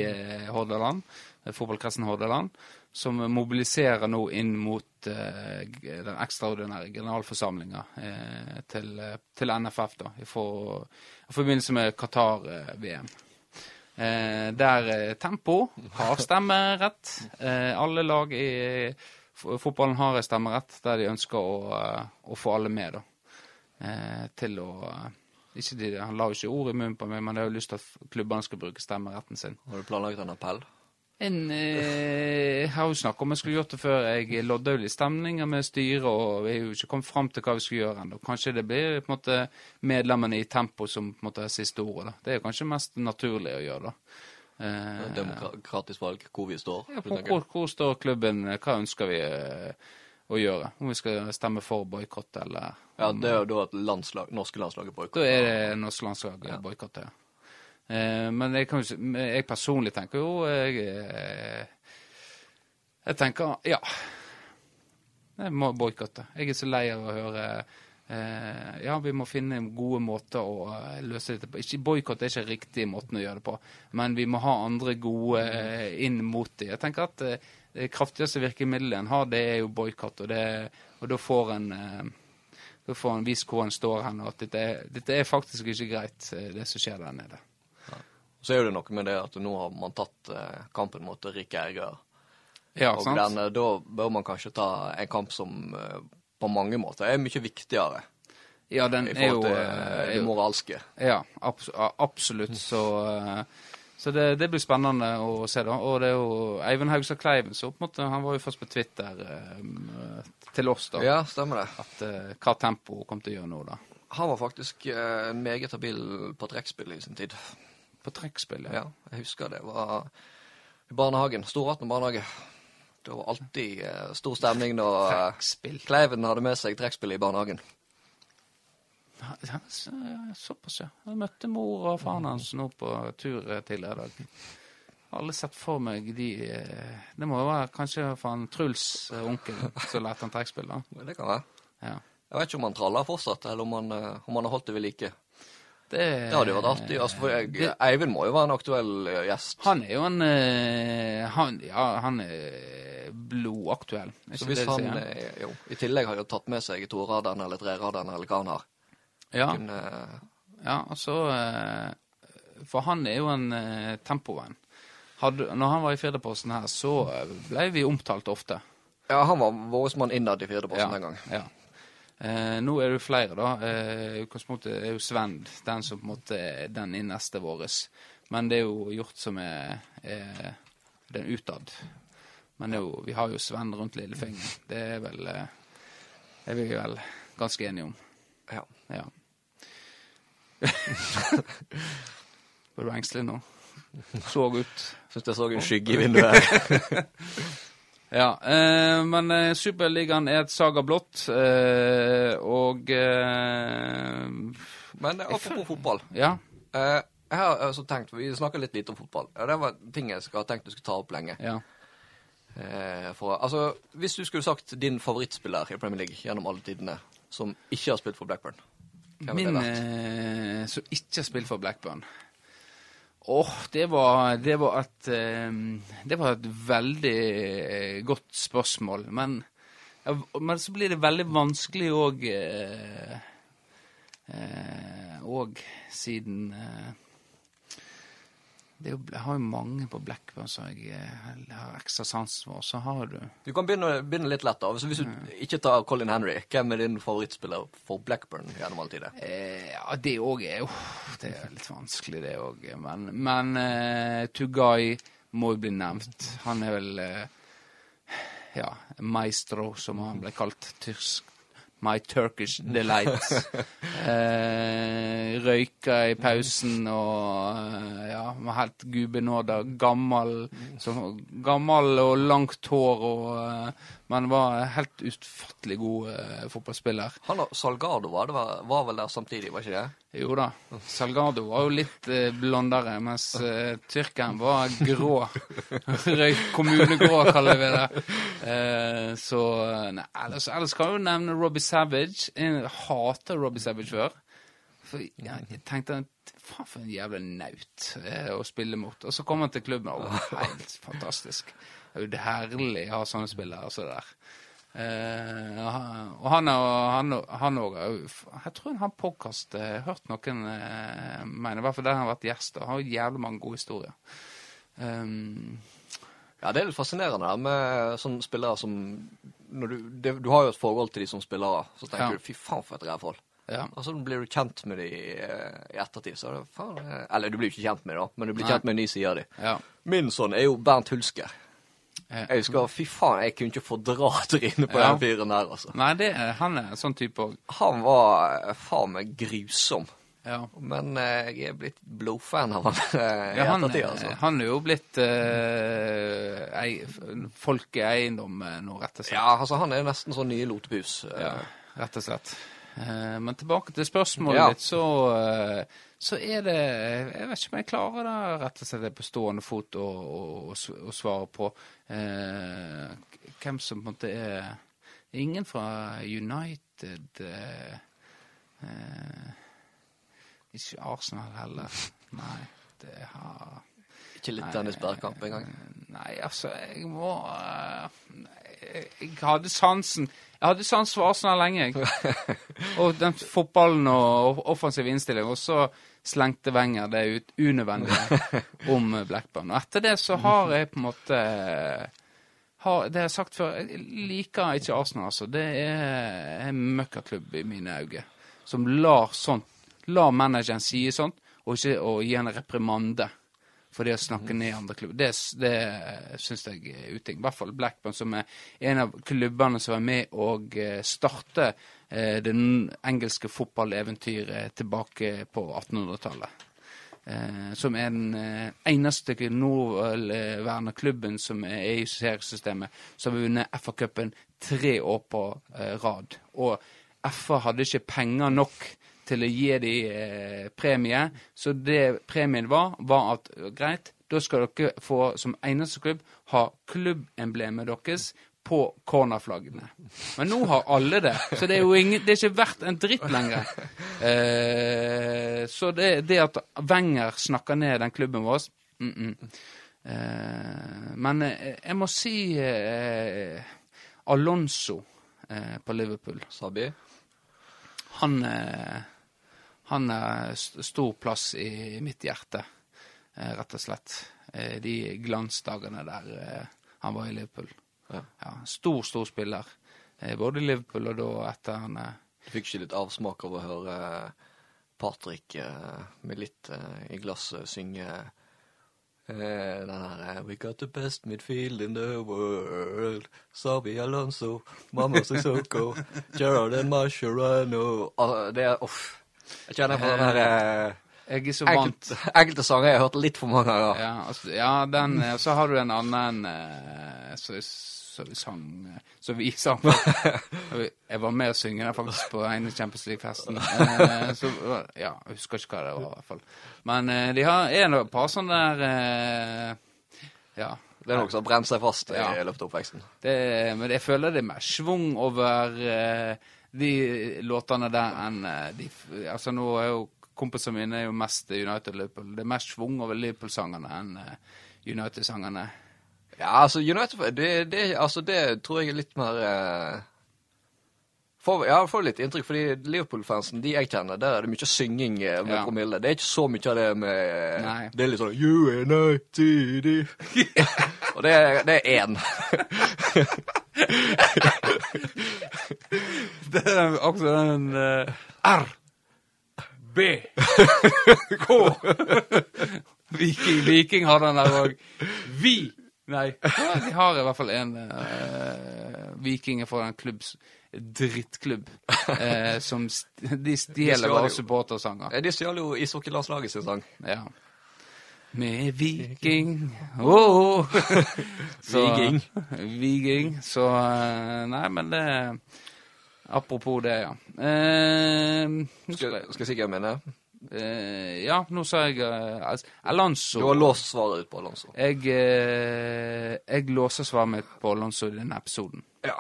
Hordaland, fotballkretsen Hordaland, som mobiliserer nå inn mot eh, den ekstraordinære generalforsamlinga eh, til, eh, til NFF, da, for, i forbindelse med Qatar-VM. Eh, der eh, Tempo har stemmerett. Eh, alle lag i fotballen har stemmerett der de ønsker å, å få alle med, da. Til å ikke de, Han la jo ikke ord i munnen på meg, men jeg har jo lyst til at klubbene skal bruke stemmeretten sin. Har du planlagt en appell? En, eh, har jo snakket om jeg skulle gjort det før. Jeg lodda jo litt stemninger med styret, og vi har jo ikke kommet fram til hva vi skal gjøre ennå. Kanskje det blir på en måte medlemmene i Tempo som på en måte er siste ordet. da. Det er kanskje mest naturlig å gjøre, da. Eh, Demokratisk valg, hvor vi står? ja, på, hvor, hvor, står klubben? Hva ønsker vi eh, å gjøre? Om vi skal stemme for boikott, eller Ja, det er jo da at landslag, norske landslaget Da er det norsk landslag ja. boikotter, ja. Eh, men jeg, kan jeg personlig tenker jo jeg, eh, jeg tenker ja. Jeg må boikotte. Jeg er så lei av å høre eh, Ja, vi må finne gode måter å eh, løse dette på. Boikott er ikke riktig måten å gjøre det på, men vi må ha andre gode eh, inn mot det. Jeg tenker at eh, det kraftigste virkemidlet en har, det er jo boikott, og, og da får en eh, da får en vist hvor en står hen, og at dette dette er faktisk ikke greit, eh, det som skjer der nede. Så er det noe med det at nå har man tatt eh, kampen mot rike eiere. Ja, og den, eh, da bør man kanskje ta en kamp som eh, på mange måter er mye viktigere ja, den i er jo forhold til det moralske. Ja, abs absolutt. Så, eh, så det, det blir spennende å se, da. Og det er jo Eivind Haugstad Kleiven så på en måte, han var jo først på Twitter til oss, da. Ja, stemmer det. At hva tempo kom til å gjøre nå, da. Han var faktisk meget habil på trekkspill i sin tid. På trekkspill, ja. Ja, jeg husker det var i barnehagen. Storvatn barnehage. Det var alltid eh, stor stemning når eh, Kleiven hadde med seg trekkspill i barnehagen. Ja, ja, så- Såpass, ja. Jeg møtte mor og faren hans nå på tur til tidligere i dag. Alle sett for meg de eh, Det må jo være kanskje faen Truls eh, onkel som lærte han trekkspill, da. Det kan være. Ja. Jeg vet ikke om han traller fortsatt, eller om han, eh, om han har holdt det ved like. Det, Det hadde jo vært artig. Altså, for jeg, det- Eivind må jo være en aktuell eh, gjest. Han er jo en eh, han, Ja, han er blodaktuell. Er Så hvis han sier? eh, jo, i tillegg har jo tatt med seg toraderen eller treraderen eller hva han har Ja, kunne, ja altså For han er jo en tempovenn. Når han var i Firdaposten her, så ble vi omtalt ofte. Ja, han var vår mann innad i Firdaposten den gang. Ja. Eh, nå er det jo flere, da. Eh, utgangspunktet er jo Sven den som på en måte er den neste vår. Men det er jo gjort som er, er den utad. Men jo, vi har jo Sven rundt lillefingeren. Det er vel eh, Det er vi vel ganske enige om. Ja. Ja. Var du engstelig nå? Så ut. Syns jeg så en skygge i vinduet her. Ja, eh, men eh, Superligaen er et saga blått, eh, og eh, Men eh, apropos fotball. Ja. Eh, Jeg har altså tenkt, Vi snakker litt lite om fotball. Ja, Det var ting jeg skal tenkt du skulle ta opp lenge. Ja. Eh, for, altså, Hvis du skulle sagt din favorittspiller i Premier League gjennom alle tidene, som ikke har spilt for Blackburn hvem Min eh, som ikke har spilt for Blackburn Åh, det var, det var et eh, Det var et veldig eh, godt spørsmål. Men, ja, men så blir det veldig vanskelig òg eh, eh, siden eh, det jo, Jeg har jo mange på Blackburn som jeg jeg har ekstra sans for. Så har du Du kan begynne, begynne litt lett. da. Så hvis du ikke tar Colin Henry, hvem er din favorittspiller for Blackburn gjennom alle tider? Eh, ja, det òg er jo Det er litt vanskelig, det òg. Men, men eh, Tugay må jo bli nevnt. Han er vel eh, Ja, maestro, som han ble kalt. Tysk. My Turkish Delight. eh, røyka i pausen og eh, ja, var helt gudbenåda. Gammel, gammel og langt hår og eh, Men var helt utfattelig god eh, fotballspiller. Han og Salgado var, det var, var vel der samtidig, var ikke det? Jo da. Salgado var jo litt eh, blondere, mens eh, tyrkeren var grå. Kommunegrå, kaller vi det. Eh, så nei, ellers, ellers kan jeg jo nevne Robbie Savage. Jeg hater Robbie Savage før. For ja, jeg tenkte faen for en jævla naut eh, å spille mot. Og så kom han til klubben, og det var helt fantastisk. Det er jo herlig å ha sånne spillere som det der. Eh, og han òg han, han og, Jeg tror han podkast. Jeg hørt noen eh, mene, i hvert fall der han har vært gjest. Og har jævlig mange gode historier. Um, Ja, det er litt fascinerende da, med sånne spillere som du, det, du har jo et forhold til de som spillere, så tenker Ja. du fy faen for et rævhold. ja. Og så blir du kjent med de eh, i ettertid, så er det faen eh, Eller du blir jo ikke kjent med de, da, men du blir Nei. kjent med en ny side av de. ja. Min sånn er jo Bernt Hulsker. Eh, Jeg husker, fy faen, jeg kunne ikke fordra trynet på Ja. den fyren der, altså. Nei, det, han er en sånn type òg. Han var eh, faen meg grusom. Ja. Men eh, jeg er blitt blodfan av han eh, i Ja, han, ettertid, er- altså. han er jo blitt eh, ei, folkeeiendom nå, rett og slett. Ja, altså, han er nesten sånn nye lotepus. Ja, rett og slett. Eh, men tilbake til spørsmålet Ja. ditt, så, eh, så er det Jeg vet ikke om jeg klarer det rett og slett det på stående fot å, å, å svare på eh, hvem som på en måte er Ingen fra United eh, eh, Ikke Arsenal heller. Nei, det har Ikke litt Dennis Bergkamp engang. Nei, altså, jeg må jeg, jeg hadde sansen Jeg hadde sans for Arsenal lenge, jeg. Og den fotballen og offensiv innstilling. Og så slengte Wenger det ut unødvendige om Blackburn. Og etter det så har jeg på en måte har, Det jeg har sagt før, jeg liker ikke Arsenal, altså. Det er en møkkaklubb i mine øyne. Som lar sånt Lar manageren si sånt, og ikke og gi en reprimande for det å snakke ned andre klubber. Det, det syns jeg er uting. I hvert fall Blackburn, som er en av klubbene som var med og eh, starte eh, det engelske fotballeventyret tilbake på 1800-tallet. Eh, som er den eneste nåværende klubben som er i seriesystemet, som har vunnet FA-cupen tre år på rad. Og FA hadde ikke penger nok til å gi dem eh, premie. Så det premien var, var at greit, da skal dere få som eneste klubb ha klubbemblemet deres på cornerflaggene. Men nå har alle det, så det er jo ingen, det er ikke verdt en dritt lenger. Eh, så det, det at Wenger snakker ned den klubben vår mm -mm. Eh, Men eh, jeg må si eh, Alonso eh, på Liverpool Sabi. han, han er stor plass i mitt hjerte, eh, rett og slett. Eh, de glansdagene der eh, han var i Liverpool. Ja. Ja, stor, stor spiller. Både i Liverpool og da etter han Du fikk ikke litt avsmak av å høre Patrick med litt i glasset synge eh, den her We got the best midfield in the world. Sabi Alonso, Mama Sissoko, Gerard and Mascherano Ah, Det er Uff. Jeg kjenner på den her eh, Jeg er så vant. enkelte, enkelte sanger jeg har hørt litt for mange ganger. Ja, altså, ja den, eh, så har du en annen eh, så, så vi sang Så vi sang Jeg var med å synge den faktisk på en Champions League-festen. Så ja, jeg husker ikke hva det var, i hvert fall. Men de har en et par sånne der Ja. Det er noe som har brent seg fast Ja. i løpet av oppveksten. Det, men jeg føler det er mer schwung over eh, de låtene der enn eh, de Altså, nå er jo kompisene mine er jo mest United-Liverpool. Det er mer schwung over Liverpool-sangene enn eh, United-sangene. Ja, altså United det, det, altså, det tror jeg er litt mer eh, får, Ja, får litt inntrykk, fordi Liverpool-fansen, de jeg kjenner, der er det mye synging eh, med Ja. promille. Det er ikke så mye av det med Nei. Det er litt sånn United Og det, er- det er én. Det er også den eh, R. B. K. Viking, Viking har den der òg. Vi. Nei, de har i hvert fall en uh, Viking fra en klubb drittklubb eh, som st De stjeler jo. supportersanger. De stjal jo ishockeylandslaget sin sang. Ja. Med Viking oh! Så- Viking. Viking. Så eh, Nei, men det Apropos det, ja. Eh, skal Skal, jeg, si hva jeg mener? eh, ja, nå sa jeg altså, Alonso. Du har låst svaret ut på Alonso. Jeg, eh, jeg låser svaret mitt på Alonso i denne episoden. Ja.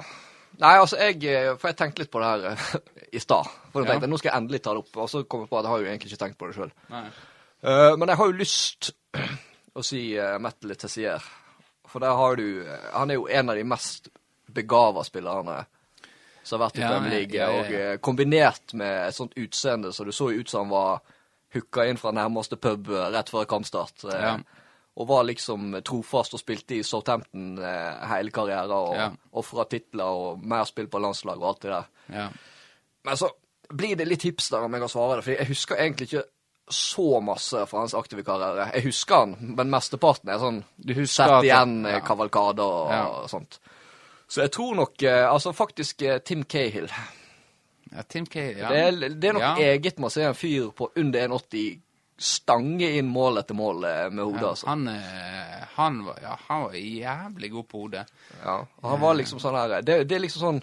Nei, altså, jeg eh, For jeg tenkte litt på det her eh, i stad. For jeg Ja. tenkte, nå skal jeg endelig ta det opp. Og så kom jeg på at jeg har jo egentlig ikke tenkt på det sjøl. Uh, men jeg har jo lyst å si uh, Metal Tessier. For der har du eh, Han er jo en av de mest begava spillerne som har vært i Ja, Premier League. ja, ja, ja. Og eh, kombinert med et sånt utseende så du så ut som han var hooka inn fra nærmeste pub eh, rett før kampstart. eh, Ja. Og var liksom trofast og spilte i Southampton eh, hele karrieren. Og Ja. ofra titler og mer spill på landslag og alt det der. Ja. Men så blir det litt hipster om jeg kan svare det, for jeg husker egentlig ikke så masse fra hans aktive karriere. Jeg husker han, men mesteparten er sånn Du husker sett igjen ja. ja. kavalkader og, Ja. og sånt. Så jeg tror nok eh, Altså faktisk eh, Tim Cahill. ja, Tim Cahill, ja. Det, er, det er nok eget med å se en fyr på under 1,80 stange inn mål etter mål eh, med hodet, Ja, altså. han, eh, han, var, ja, han var jævlig god på hodet. Ja, og han var liksom sånn her det, det er liksom sånn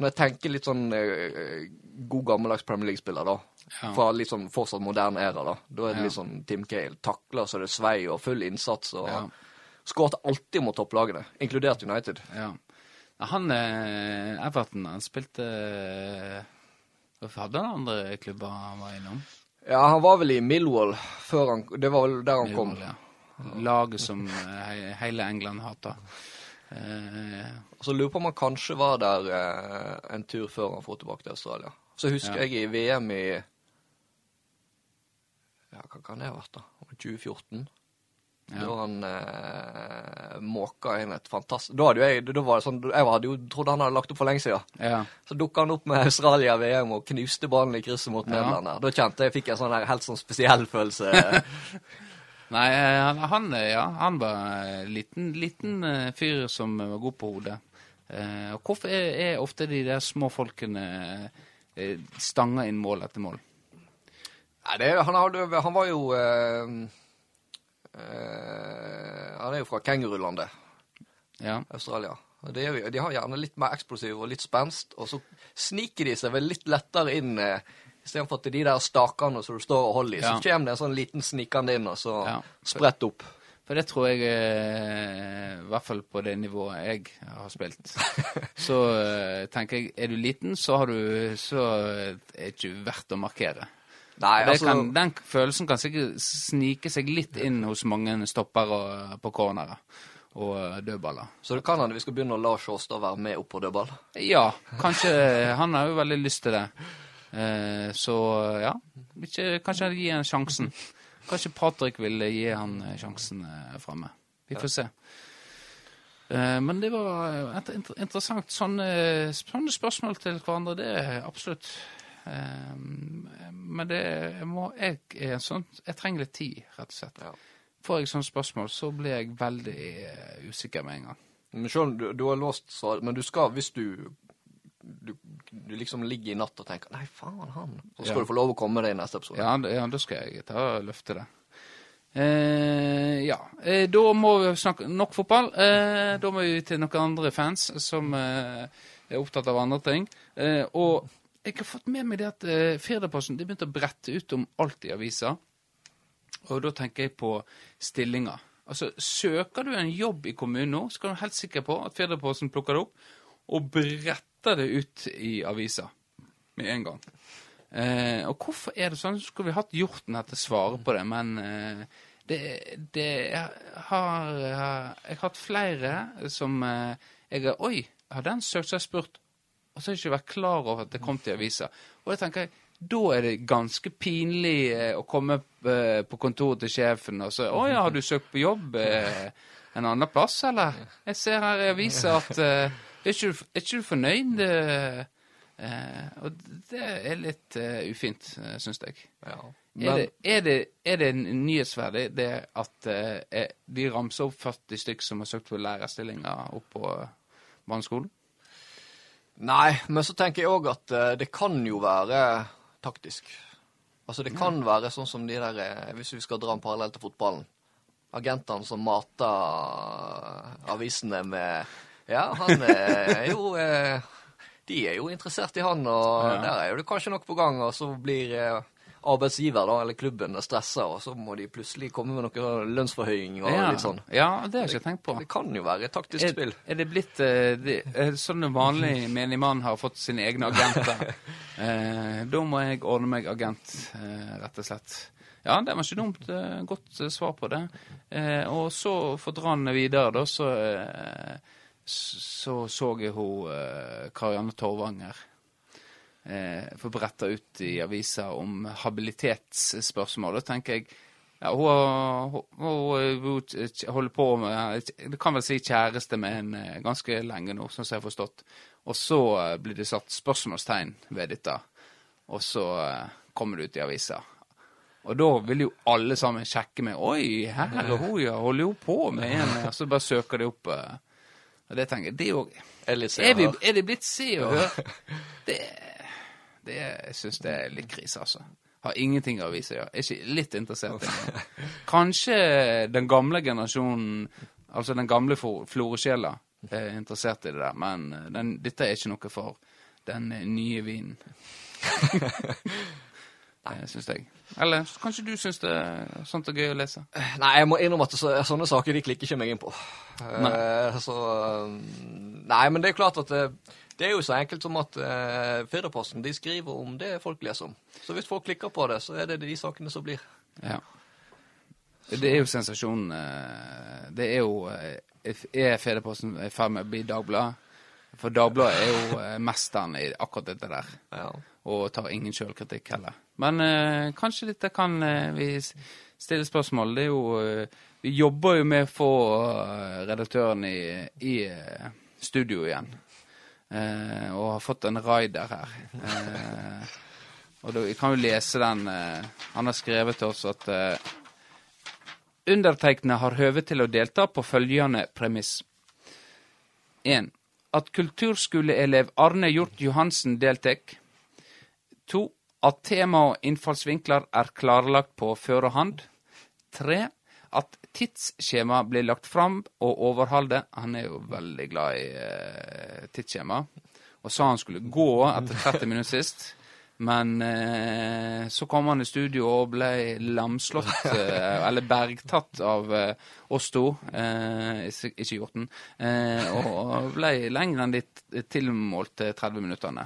Når jeg tenker litt sånn eh, god gammeldags Premier League-spiller, da. Ja. Fra sånn fortsatt moderne æra, da. Da er det litt sånn Tim Cale. Takler så det svei, og full innsats. Og Ja. skårte alltid mot topplagene, inkludert United. Ja. Han Everton, han spilte Hvorfor hadde han andre klubber han var innom? Ja, han var vel i Millwall før han Det var vel der han kom. Ja. Laget som eh, he- hele England hater. Eh, så lurer på om han kanskje var der eh, en tur før han dro tilbake til Australia. Så husker Ja. jeg i VM i Ja, hva kan det ha vært, da? 2014? Ja. Da han eh, måka inn et fantastisk Da hadde jo jeg da var det sånn, Jeg hadde jo trodd han hadde lagt opp for lenge siden. ja. Så dukka han opp med Australia-VM og knuste ballen i krysset mot Ja. Nederland. Da kjente jeg fikk en sånn her helt sånn spesiell følelse. Nei, han, han, ja, han var en liten, liten eh, fyr som var god på hodet. Eh, og hvorfor er, er ofte de der små folkene eh, stanga inn mål etter mål? Nei, det, han, hadde, han var jo eh, Han er jo fra kengurulandet. Ja. Australia. Jo, de har gjerne litt mer eksplosiv og litt spenst, og så sniker de seg vel litt lettere inn eh, istedenfor at de der stakene som du står og holder i. Ja. Så kommer det en sånn liten snikende inn, og så Ja. spredt opp. For det tror jeg, eh, i hvert fall på det nivået jeg har spilt, så eh, tenker jeg, er du liten, så, har du, så er det ikke verdt å markere. Nei, altså kan, den følelsen kan sikkert snike seg litt inn hos mange stoppere på cornere og dødballer. Så det kan hende vi skal begynne å la Sjåstad være med opp på dødball. Ja, kanskje Han har jo veldig lyst til det. Eh, så ja, ikke, kanskje gi han sjansen. Kanskje Patrick vil gi han eh, sjansen eh, framme. Vi får se. Eh, men det var et, interessant. Sånne, sånne spørsmål til hverandre, det er absolutt Men det jeg må jeg, er sånn, jeg trenger litt tid, rett og slett. Ja. Får jeg sånne spørsmål, så blir jeg veldig eh, usikker med en gang. Men selv om du, du har låst svar, men du skal, hvis du, du du liksom ligger i natt og tenker 'nei, faen, han', så skal Ja. du få lov å komme deg i neste episode. Ja, ja, da skal jeg ta og løfte det. Eh, ja. Eh, da må vi snakke nok fotball. Eh, da må vi til noen andre fans som eh, er opptatt av andre ting. Eh, og jeg har fått med meg det at eh, Firdaposten de begynte å brette ut om alt i avisa. Og da tenker jeg på stillinger. Altså, Søker du en jobb i kommunen nå, så kan du helt sikker på at Firdaposten plukker det opp og bretter det ut i avisa med en gang. Eh, og hvorfor er det sånn? Så skulle vi hatt Hjorten her til å svare på det, men eh, det, det jeg har Jeg har hatt flere som eh, jeg har Oi, har den søkt, seg spurt. Og så har jeg ikke vært klar over at det kom til avisa. Og da tenker jeg da er det ganske pinlig eh, å komme eh, på kontoret til sjefen og si 'Å ja, har du søkt på jobb eh, en annen plass, eller?' Jeg ser her i avisa at er, ikke, er ikke du fornøyd? Og det er litt ufint, uh, syns jeg. Ja. Er det, er, det, er det nyhetsverdig det at de ramser opp 40 stykk som har søkt på lærerstillinger opp på barneskolen? Nei, men så tenker jeg òg at eh, det kan jo være taktisk. Altså det kan være sånn som de der eh, Hvis vi skal dra en parallell til fotballen. Agentene som mater avisene med Ja, han er jo eh, De er jo interessert i han, og Ja. der er jo det kanskje nok på gang, og så blir eh, arbeidsgiver, da, eller klubben, er stressa, og så må de plutselig komme med noe lønnsforhøying og ja. litt sånn. ja, det har jeg ikke tenkt på. Det kan jo være et taktisk Er, spill. er det blitt eh, det, er det sånn en vanlig menigmann har fått sine egne agenter? Eh, da må jeg ordne meg agent, eh, rett og slett. Ja, det var ikke dumt. Eh, godt eh, svar på det. Eh, og så, for å dra den videre, da, så eh, så, så jeg hun eh, Karianne Torvanger eh, få bretta ut i avisa om habilitetsspørsmål. Da tenker jeg ja, hun, hun, hun, holder på med Det kan vel si kjæreste med en eh, ganske lenge nå, sånn som jeg har forstått. Og så eh, blir det satt spørsmålstegn ved dette, og så kommer det ut i avisa. Og da vil jo alle sammen sjekke med Oi, her er hun, ja. Holder jo på med en Og så bare søker de opp. Og det tenker jeg, det jo Er er, vi, er det blitt Se og Hør? Det, det Jeg syns det er litt krise, altså. Har ingenting å vise. Ja. Er ikke litt interessert i det. Kanskje den gamle generasjonen, altså den gamle flo- floresjela, er interessert i det der, men eh, den, dette er ikke noe for den eh, nye vinen. Det syns jeg. Eller kanskje du syns det er sånt er gøy å lese? Nei, jeg må innrømme at så, sånne saker de klikker ikke meg inn på. Eh, så um, Nei, men det er klart at det, det er jo så enkelt som at eh, Firdaposten de skriver om det folk leser om. Så hvis folk klikker på det, så er det de sakene som blir. Ja. Det er jo sensasjonen eh, Det er jo eh, Er Fedreposten i ferd med å bli Dagbladet? For Dagbladet er jo eh, mesteren i akkurat dette der. Ja. Og tar ingen sjølkritikk heller. Men eh, kanskje dette kan vi stille spørsmål. Det er jo Vi jobber jo med å få redaktøren i, i studio igjen. Eh, og har fått en rider her. Eh, og da, vi kan jo lese den eh, Han har skrevet til oss at eh, Undertegnede har høve til å delta på følgende premiss. 1. At kulturskoleelev Arne Hjort Johansen deltek. 2. At tema og innfallsvinkler er klarlagt på førehånd. 3. At tidsskjema blir lagt fram og overholde. Han er jo veldig glad i eh, tidsskjema. Og sa han skulle gå etter 30 minutter sist. Men eh, så kom han i studio og ble lamslått, eh, eller bergtatt av eh, oss to, eh, ikke Hjorten, eh, og ble lenger enn de tilmålte 30 minuttene.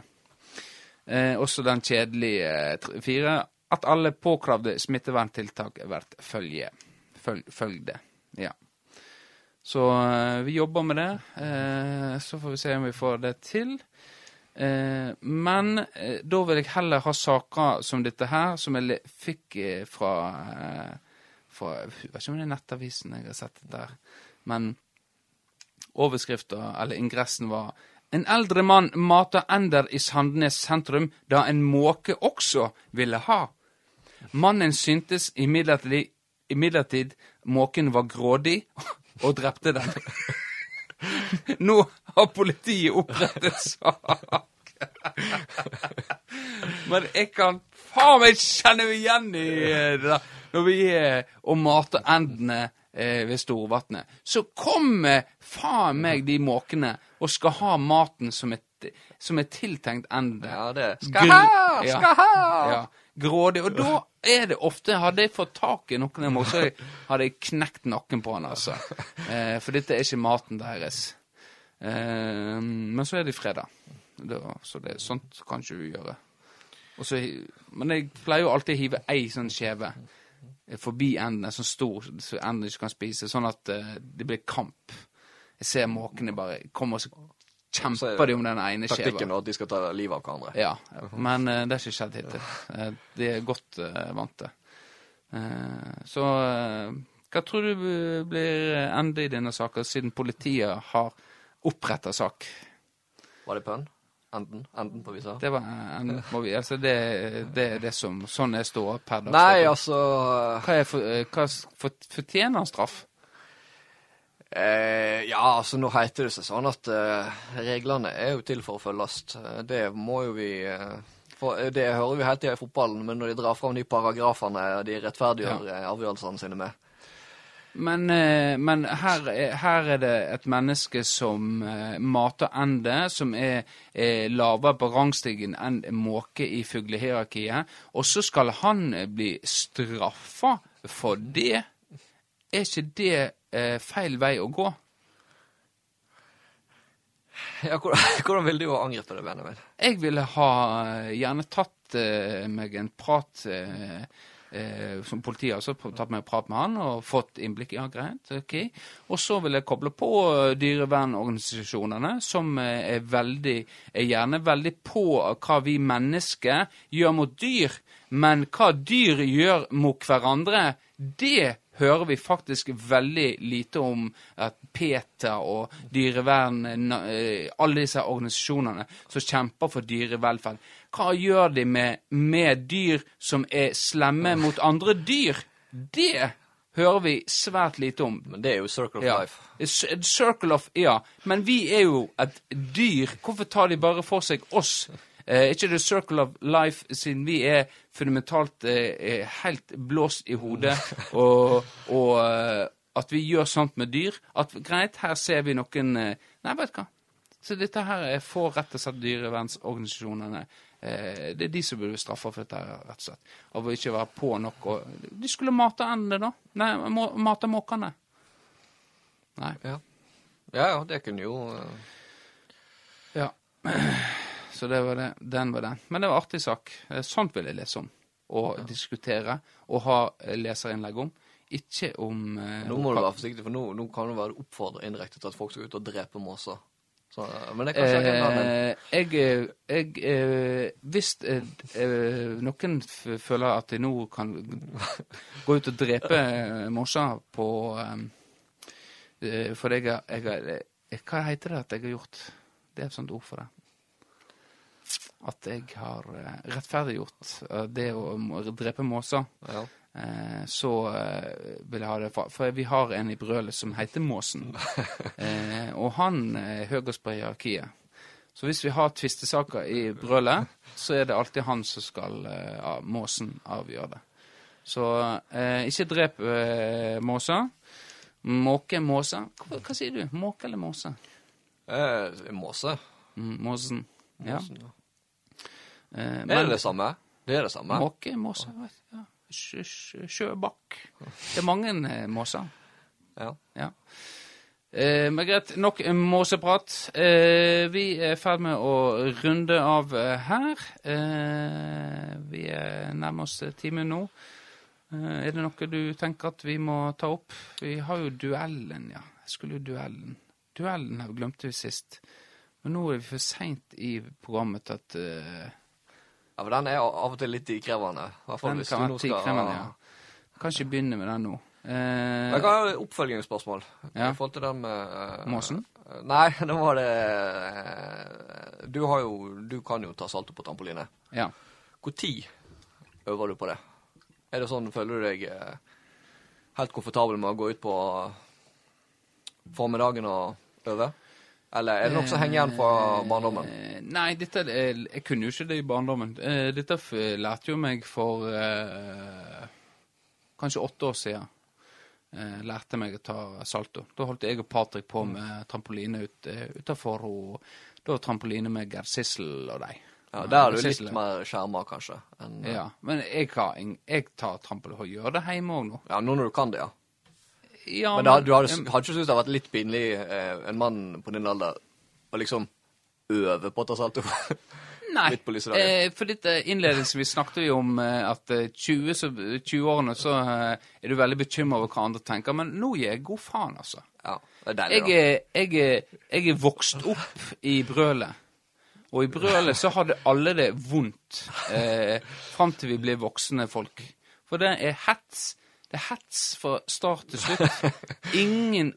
Eh, også den kjedelige fire, at alle påkravde smitteverntiltak blir følge. Følg, det, Ja. Så eh, vi jobber med det. Eh, så får vi se om vi får det til. Eh, men da vil jeg heller ha saker som dette her, som jeg fikk fra, fra Jeg vet ikke om det er Nettavisen jeg har sett det der, Men overskrifta, eller ingressen, var En eldre mann mata ender i Sandnes sentrum da en måke også ville ha. Mannen syntes imidlertid, imidlertid måken var grådig og drepte den. Nå har politiet opprettet sak. Men jeg kan faen meg kjenne meg igjen i det der. Når vi er og mater endene eh, ved Storvatnet, så kommer faen meg de måkene og skal ha maten som, er, som er tiltenkt endene. Ja, det Skal ha! Skal ha! Ja, grådig. Og da er det ofte Hadde jeg fått tak i noen av dem, så hadde jeg knekt nakken på han, altså. Eh, for dette er ikke maten deres. Eh, men så er det fredag. Da, så det, sånt kan ikke du gjøre. Og så, men jeg pleier jo alltid å hive ei sånn skjeve forbi endene, sånn stor, så enden ikke kan spise, sånn at uh, det blir kamp. Jeg ser måkene bare kommer, og kjemper de om den ene skjeva. Taktikken er at de skal ta livet av hverandre. Ja, men uh, det har ikke skjedd hittil. Uh, de er godt uh, vant til. Så hva tror du blir endet i denne saken, siden politiet har oppretta sak? Var det pønn? Enden? Enden på visa? Det var enden må vi, altså det, det er det som Sånn er ståa per dags Nei, altså Hva, er hva for, fortjener han straff? Eh, Ja, altså nå heter det seg sånn at eh, reglene er jo til for å følges. Eh, Det må jo vi eh, for, eh, Det hører vi helt tida i fotballen, men når de drar fram de paragrafene de rettferdiggjør ja. avgjørelsene sine med Men, eh, men her, er- her er det et menneske som eh, mater ende, som er, er lavere på rangstigen enn måke i fuglehierarkiet, og så skal han eh, bli straffa for det. Er ikke det eh, feil vei å gå? Ja, hvordan, hvordan vil du angrepet det, Benjamin? Jeg ville ha eh, gjerne tatt eh, meg en prat eh, eh, som politiet altså, tatt meg en prat med han og fått innblikk i ja, greit, ok. Og så vil jeg koble på eh, dyrevernorganisasjonene, som er veldig, er gjerne veldig på hva vi mennesker gjør mot dyr. Men hva dyr gjør mot hverandre, det hører vi faktisk veldig lite om at Peter og dyrevern, eh, alle disse organisasjonene som kjemper for dyrevelferd, hva gjør de med, med dyr som er slemme mot andre dyr? Det hører vi svært lite om. Men det er jo Circle of Ja. Life. Circle of Ja, men vi er jo et dyr. Hvorfor tar de bare for seg oss? Eh, ikke det Circle of Life, siden vi er fundamentalt eh, eh, helt blåst i hodet, og, og eh, at vi gjør sånt med dyr. At greit, her ser vi noen eh, Nei, vet du hva. Så dette her er får rett og slett dyrevernsorganisasjonene eh, Det er de som burde straffa for dette, her, rett og slett. Av ikke være på nok og De skulle mate endene, da. Nei, må, mate måkene. Nei. Ja. ja, ja, det kunne jo Ja. Så det var det. den var den. Men det var artig sak. Eh, Sånt vil jeg lese om. Og diskutere. Og ha eh, leserinnlegg om. Ikke om eh, Nå må du være forsiktig, for nå, nå kan det være oppfordret indirekte til at folk skal ut og drepe måser. Så, eh, men det en annen Eh, jeg, jeg eh, Hvis eh, noen føler at de nå kan gå ut og drepe måser på For jeg jeg Hva heter det at jeg har gjort? Det er et sånt ord for det. At jeg har eh, rettferdiggjort eh, det å drepe måser. Ja. Eh, så eh, vil jeg ha det for, for vi har en i brølet som heter Måsen. Eh, og han er høyest på hierarkiet. Så hvis vi har tvistesaker i brølet, så er det alltid han som skal eh, av Måsen avgjøre det. Så eh, ikke drep eh, måser. Måke måse. Hva, hva sier du? Måke eller måse? Eh, måse. Mm, måsen. Ja. Måsen, ja. Eh, Er det det samme? Det er det samme. Måke, måse, ja. Sjø, sjø, sjøbakk. Det er mange eh, måser. Ja. Ja. Eh, men greit, nok måseprat. Eh, vi er i ferd med å runde av eh, her. Eh, vi er nærmer oss timen nå. Eh, er det noe du tenker at vi må ta opp? Vi har jo duellen, ja. Jeg skulle jo duellen. Duellen glemte vi sist. Men nå er vi for seint i programmet til at uh, ja, for den er av og til litt tidkrevende. Den kan være tidkrevende, ja. Kan ikke begynne med den nå. Uh, Jeg kan ha et oppfølgingsspørsmål Ja. i forhold til den med uh, Måsen? Nei, det var det eh, Du har jo Du kan jo ta salto på trampoline. ja. Når øver du på det? Er det sånn, føler du deg helt komfortabel med å gå ut på formiddagen og øve? Eller er det noe som henger igjen fra barndommen? Eh, Nei, dette, jeg kunne jo ikke det i barndommen. Eh, Dette lærte jo meg for eh, kanskje åtte år siden. Eh, lærte meg å ta salto. Da holdt jeg og Patrick på med trampoline ut, utafor Da trampoline med Gerd Sissel og de. Ja, Der er du litt mer skjerma, kanskje. enn... Ja, men jeg, jeg tar trampoline og gjør det hjemme òg nå. ja, nå når du kan det, ja. Ja, Men da, du hadde, hadde ikke syntes det hadde vært litt pinlig, eh, en mann på din alder, å liksom øve på ta salto? Nei, eh, for dette innledningsvis snakket vi om eh, at eh, 20 så- 20-årene så eh, er du veldig bekymra over hva andre tenker, men nå gir jeg god faen, altså. ja, det er deilig, Jeg er, jeg, jeg er vokst opp i brølet. Og i brølet så hadde alle det vondt eh, fram til vi ble voksne folk. For det er hets. Det er hets fra start til slutt. Ingen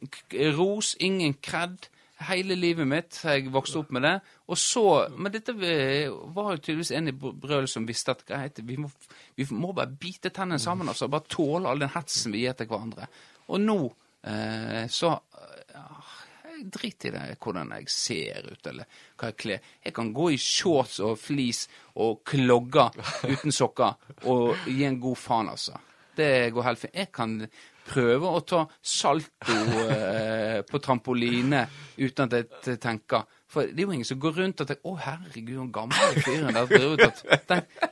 ros, ingen kred. Hele livet mitt har jeg vokst opp med det. Og så Men dette var jo tydeligvis en i Brøl brølet som visste at greit, vi må, vi må bare bite tennene sammen altså, bare tåle all den hetsen vi gir til hverandre. Og nå eh, så ja, jeg driter i det, hvordan jeg ser ut, eller hva jeg kler. Jeg kan gå i shorts og flis og klogger uten sokker og gi en god faen, altså. Det går helt fint. Jeg kan prøve å ta salto eh, på trampoline uten at jeg tenker. For det er jo ingen som går rundt og tenker 'Å, herregud, den gamle fyren der driver ut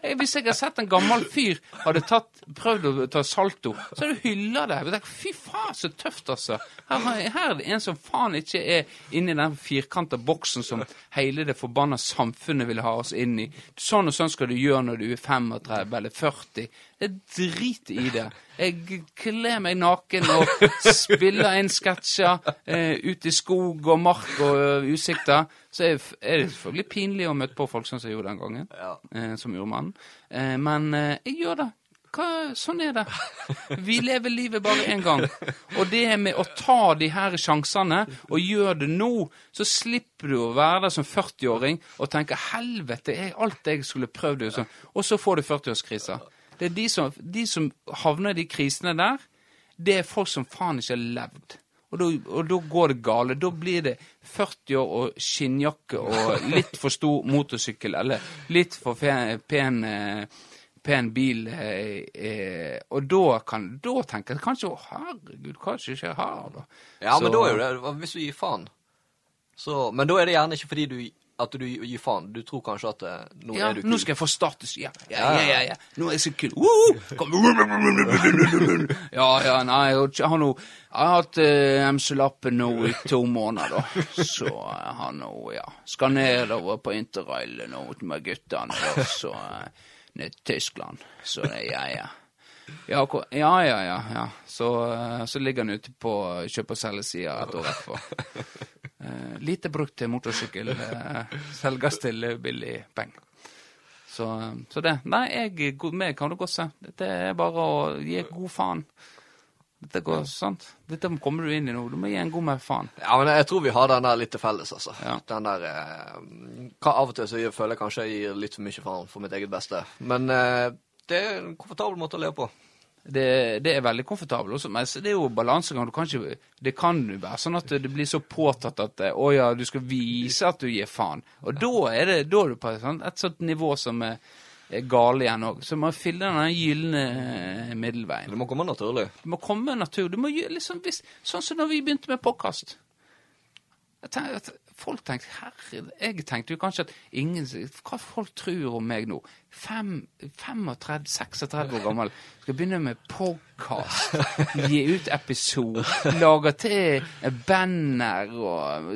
eh, Hvis jeg hadde sett en gammel fyr hadde tatt, prøvd å ta salto, så hadde du hylla det. Tenker, Fy faen, så tøft, altså. Her, her er det en som faen ikke er inni den firkanta boksen som hele det forbanna samfunnet vil ha oss inn i. Sånn og sånn skal du gjøre når du er 35 eller 40. Jeg driter i det. Jeg kler meg naken og spiller inn sketsjer eh, ute i skog og mark og uh, utsikter. Så er, er det selvfølgelig pinlig å møte på folk sånn som jeg gjorde den gangen. Ja. Eh, som gjorde mannen. Eh, men eh, jeg gjør det. Hva, sånn er det. Vi lever livet bare én gang. Og det med å ta de her sjansene, og gjøre det nå, så slipper du å være der som 40-åring og tenke 'helvete, jeg, alt jeg skulle prøvd', og sånn. og så får du 40-årskrisa. Det er de som, de som havner i de krisene der, det er folk som faen ikke har levd. Og da, går det gale. Da blir det 40 år og skinnjakke og litt for stor motorsykkel, eller litt for pen, eh, pen bil. eh, eh, og da kan da tenker jeg kanskje Å, herregud, hva er skjer her, da? Ja, men da er det Hvis du gir faen så, Men da er det gjerne ikke fordi du at du gir faen. Du tror kanskje at eh, nå Ja, er du kul. nå skal jeg få status. Ja, ja, Ja, ja. Nå er jeg så kul. Ja, ja, nei, jeg har nå Jeg har hatt uh, MC-lappen nå i to måneder, da. Så jeg har nå, ja Skal nedover på interrail nå med guttene, da, så eh, ned til Tyskland. Så det, ja, ja. Ja, ja, ja, ja. ja. Så, eh, så ligger han ute på kjøp- og selgesida et år etterpå. Eh, lite brukt til motorsykkel. Eh, selges til billig penger. Så, så det Nei, jeg, meg kan du godt se. Dette er bare å gi god faen. Dette går sant. Dette kommer du inn i nå. Du må gi en god med faen. Ja, men jeg tror vi har den der litt til felles, altså. Ja. Den der eh, Av og til så jeg føler jeg kanskje jeg gir litt for mye faen for mitt eget beste. Men eh, det er en komfortabel måte å leve på. Det, det er veldig komfortabelt. Også, men det er jo balansegang. Det kan jo være sånn at det blir så påtatt at å ja, du skal vise at du gir faen. Og da er, det, da er du på et sånt, et sånt nivå som er, er gale igjen òg. Så man fyller den gylne eh, middelveien. Det må komme naturlig. Det må komme naturlig. Du må gjøre liksom hvis, Sånn som når vi begynte med podkast. Folk tenkte Herre, jeg tenkte jo kanskje at ingen Hva folk tror om meg nå? Fem, 35, 36 år gammel. Skal begynne med podkast. Gi ut episode. Lage til banner og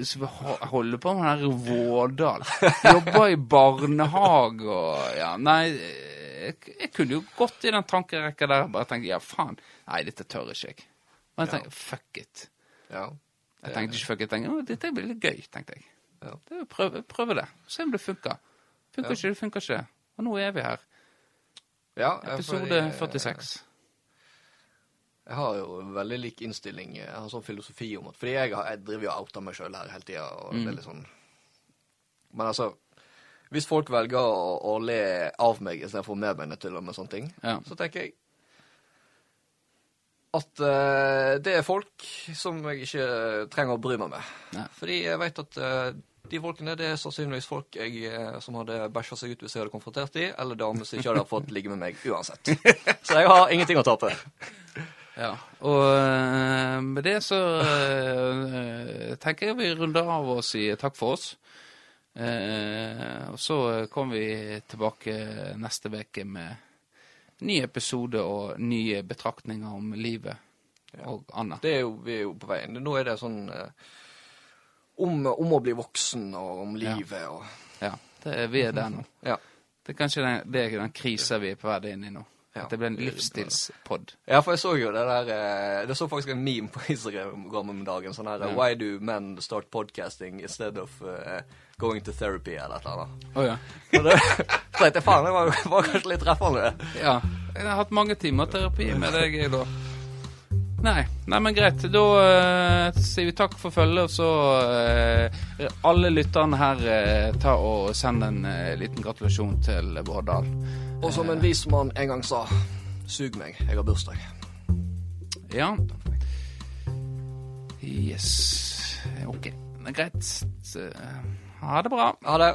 holde på med den Vårdal. Jobbe i barnehage og Ja, nei jeg, jeg kunne jo gått i den tankerekka der og bare tenkt ja, faen. Nei, dette tør ikke jeg. Men jeg tenkte fuck it. Ja. Jeg tenkte ikke it. Jeg tenkte, å, dette blir litt gøy, tenkte jeg. Ja. Det prøve, prøve det. Se om det funker. Funker ikke, det funker ikke. Og nå er vi her. ja Episode eh, 46. Jeg har jo en veldig lik innstilling. Jeg har sånn filosofi om at Fordi jeg, har, jeg driver jo og outer meg sjøl her hele tida, Mm. sånn Men altså Hvis folk velger å, å le av meg istedenfor med meg til og med sånne ting, Ja. så tenker jeg at uh, det er folk som jeg ikke trenger å bry meg med. Nei. Fordi jeg vet at uh, de folkene det er sannsynligvis folk jeg, eh, som hadde bæsja seg ut hvis jeg hadde konfrontert de, eller damer som ikke hadde fått ligge med meg uansett. Så jeg har ingenting å tape. Ja, og med det så tenker jeg vi runder av og sier takk for oss. Og så kommer vi tilbake neste uke med ny episode og nye betraktninger om livet og annet. Det er jo, vi er jo på vei. Nå er det sånn eh, om, om å bli voksen og om Ja. livet og Ja, det er, vi er der nå. Ja. Det er kanskje den, det er den krisa vi er på vei inn i nå. Ja. At det blir en livsstilspod. Ja, for jeg så jo det der eh, Det så faktisk en meme på Instagram om dagen. Sånn her Ja. Why do men start podcasting instead of uh, going to therapy, eller et eller annet. Oh, ja. Tenkte jeg faen, det var, var kanskje litt treffende. Ja. Jeg har hatt mange timer terapi med deg, jeg, da. Nei, nei, men greit. Da uh, sier vi takk for følget, og så uh, Alle lytterne her, uh, ta og send en liten gratulasjon til Vårdal. Og som en vis mann en gang sa, sug meg, jeg har bursdag. Ja. Yes. OK. Greit. Så, Ha det bra. Ha det.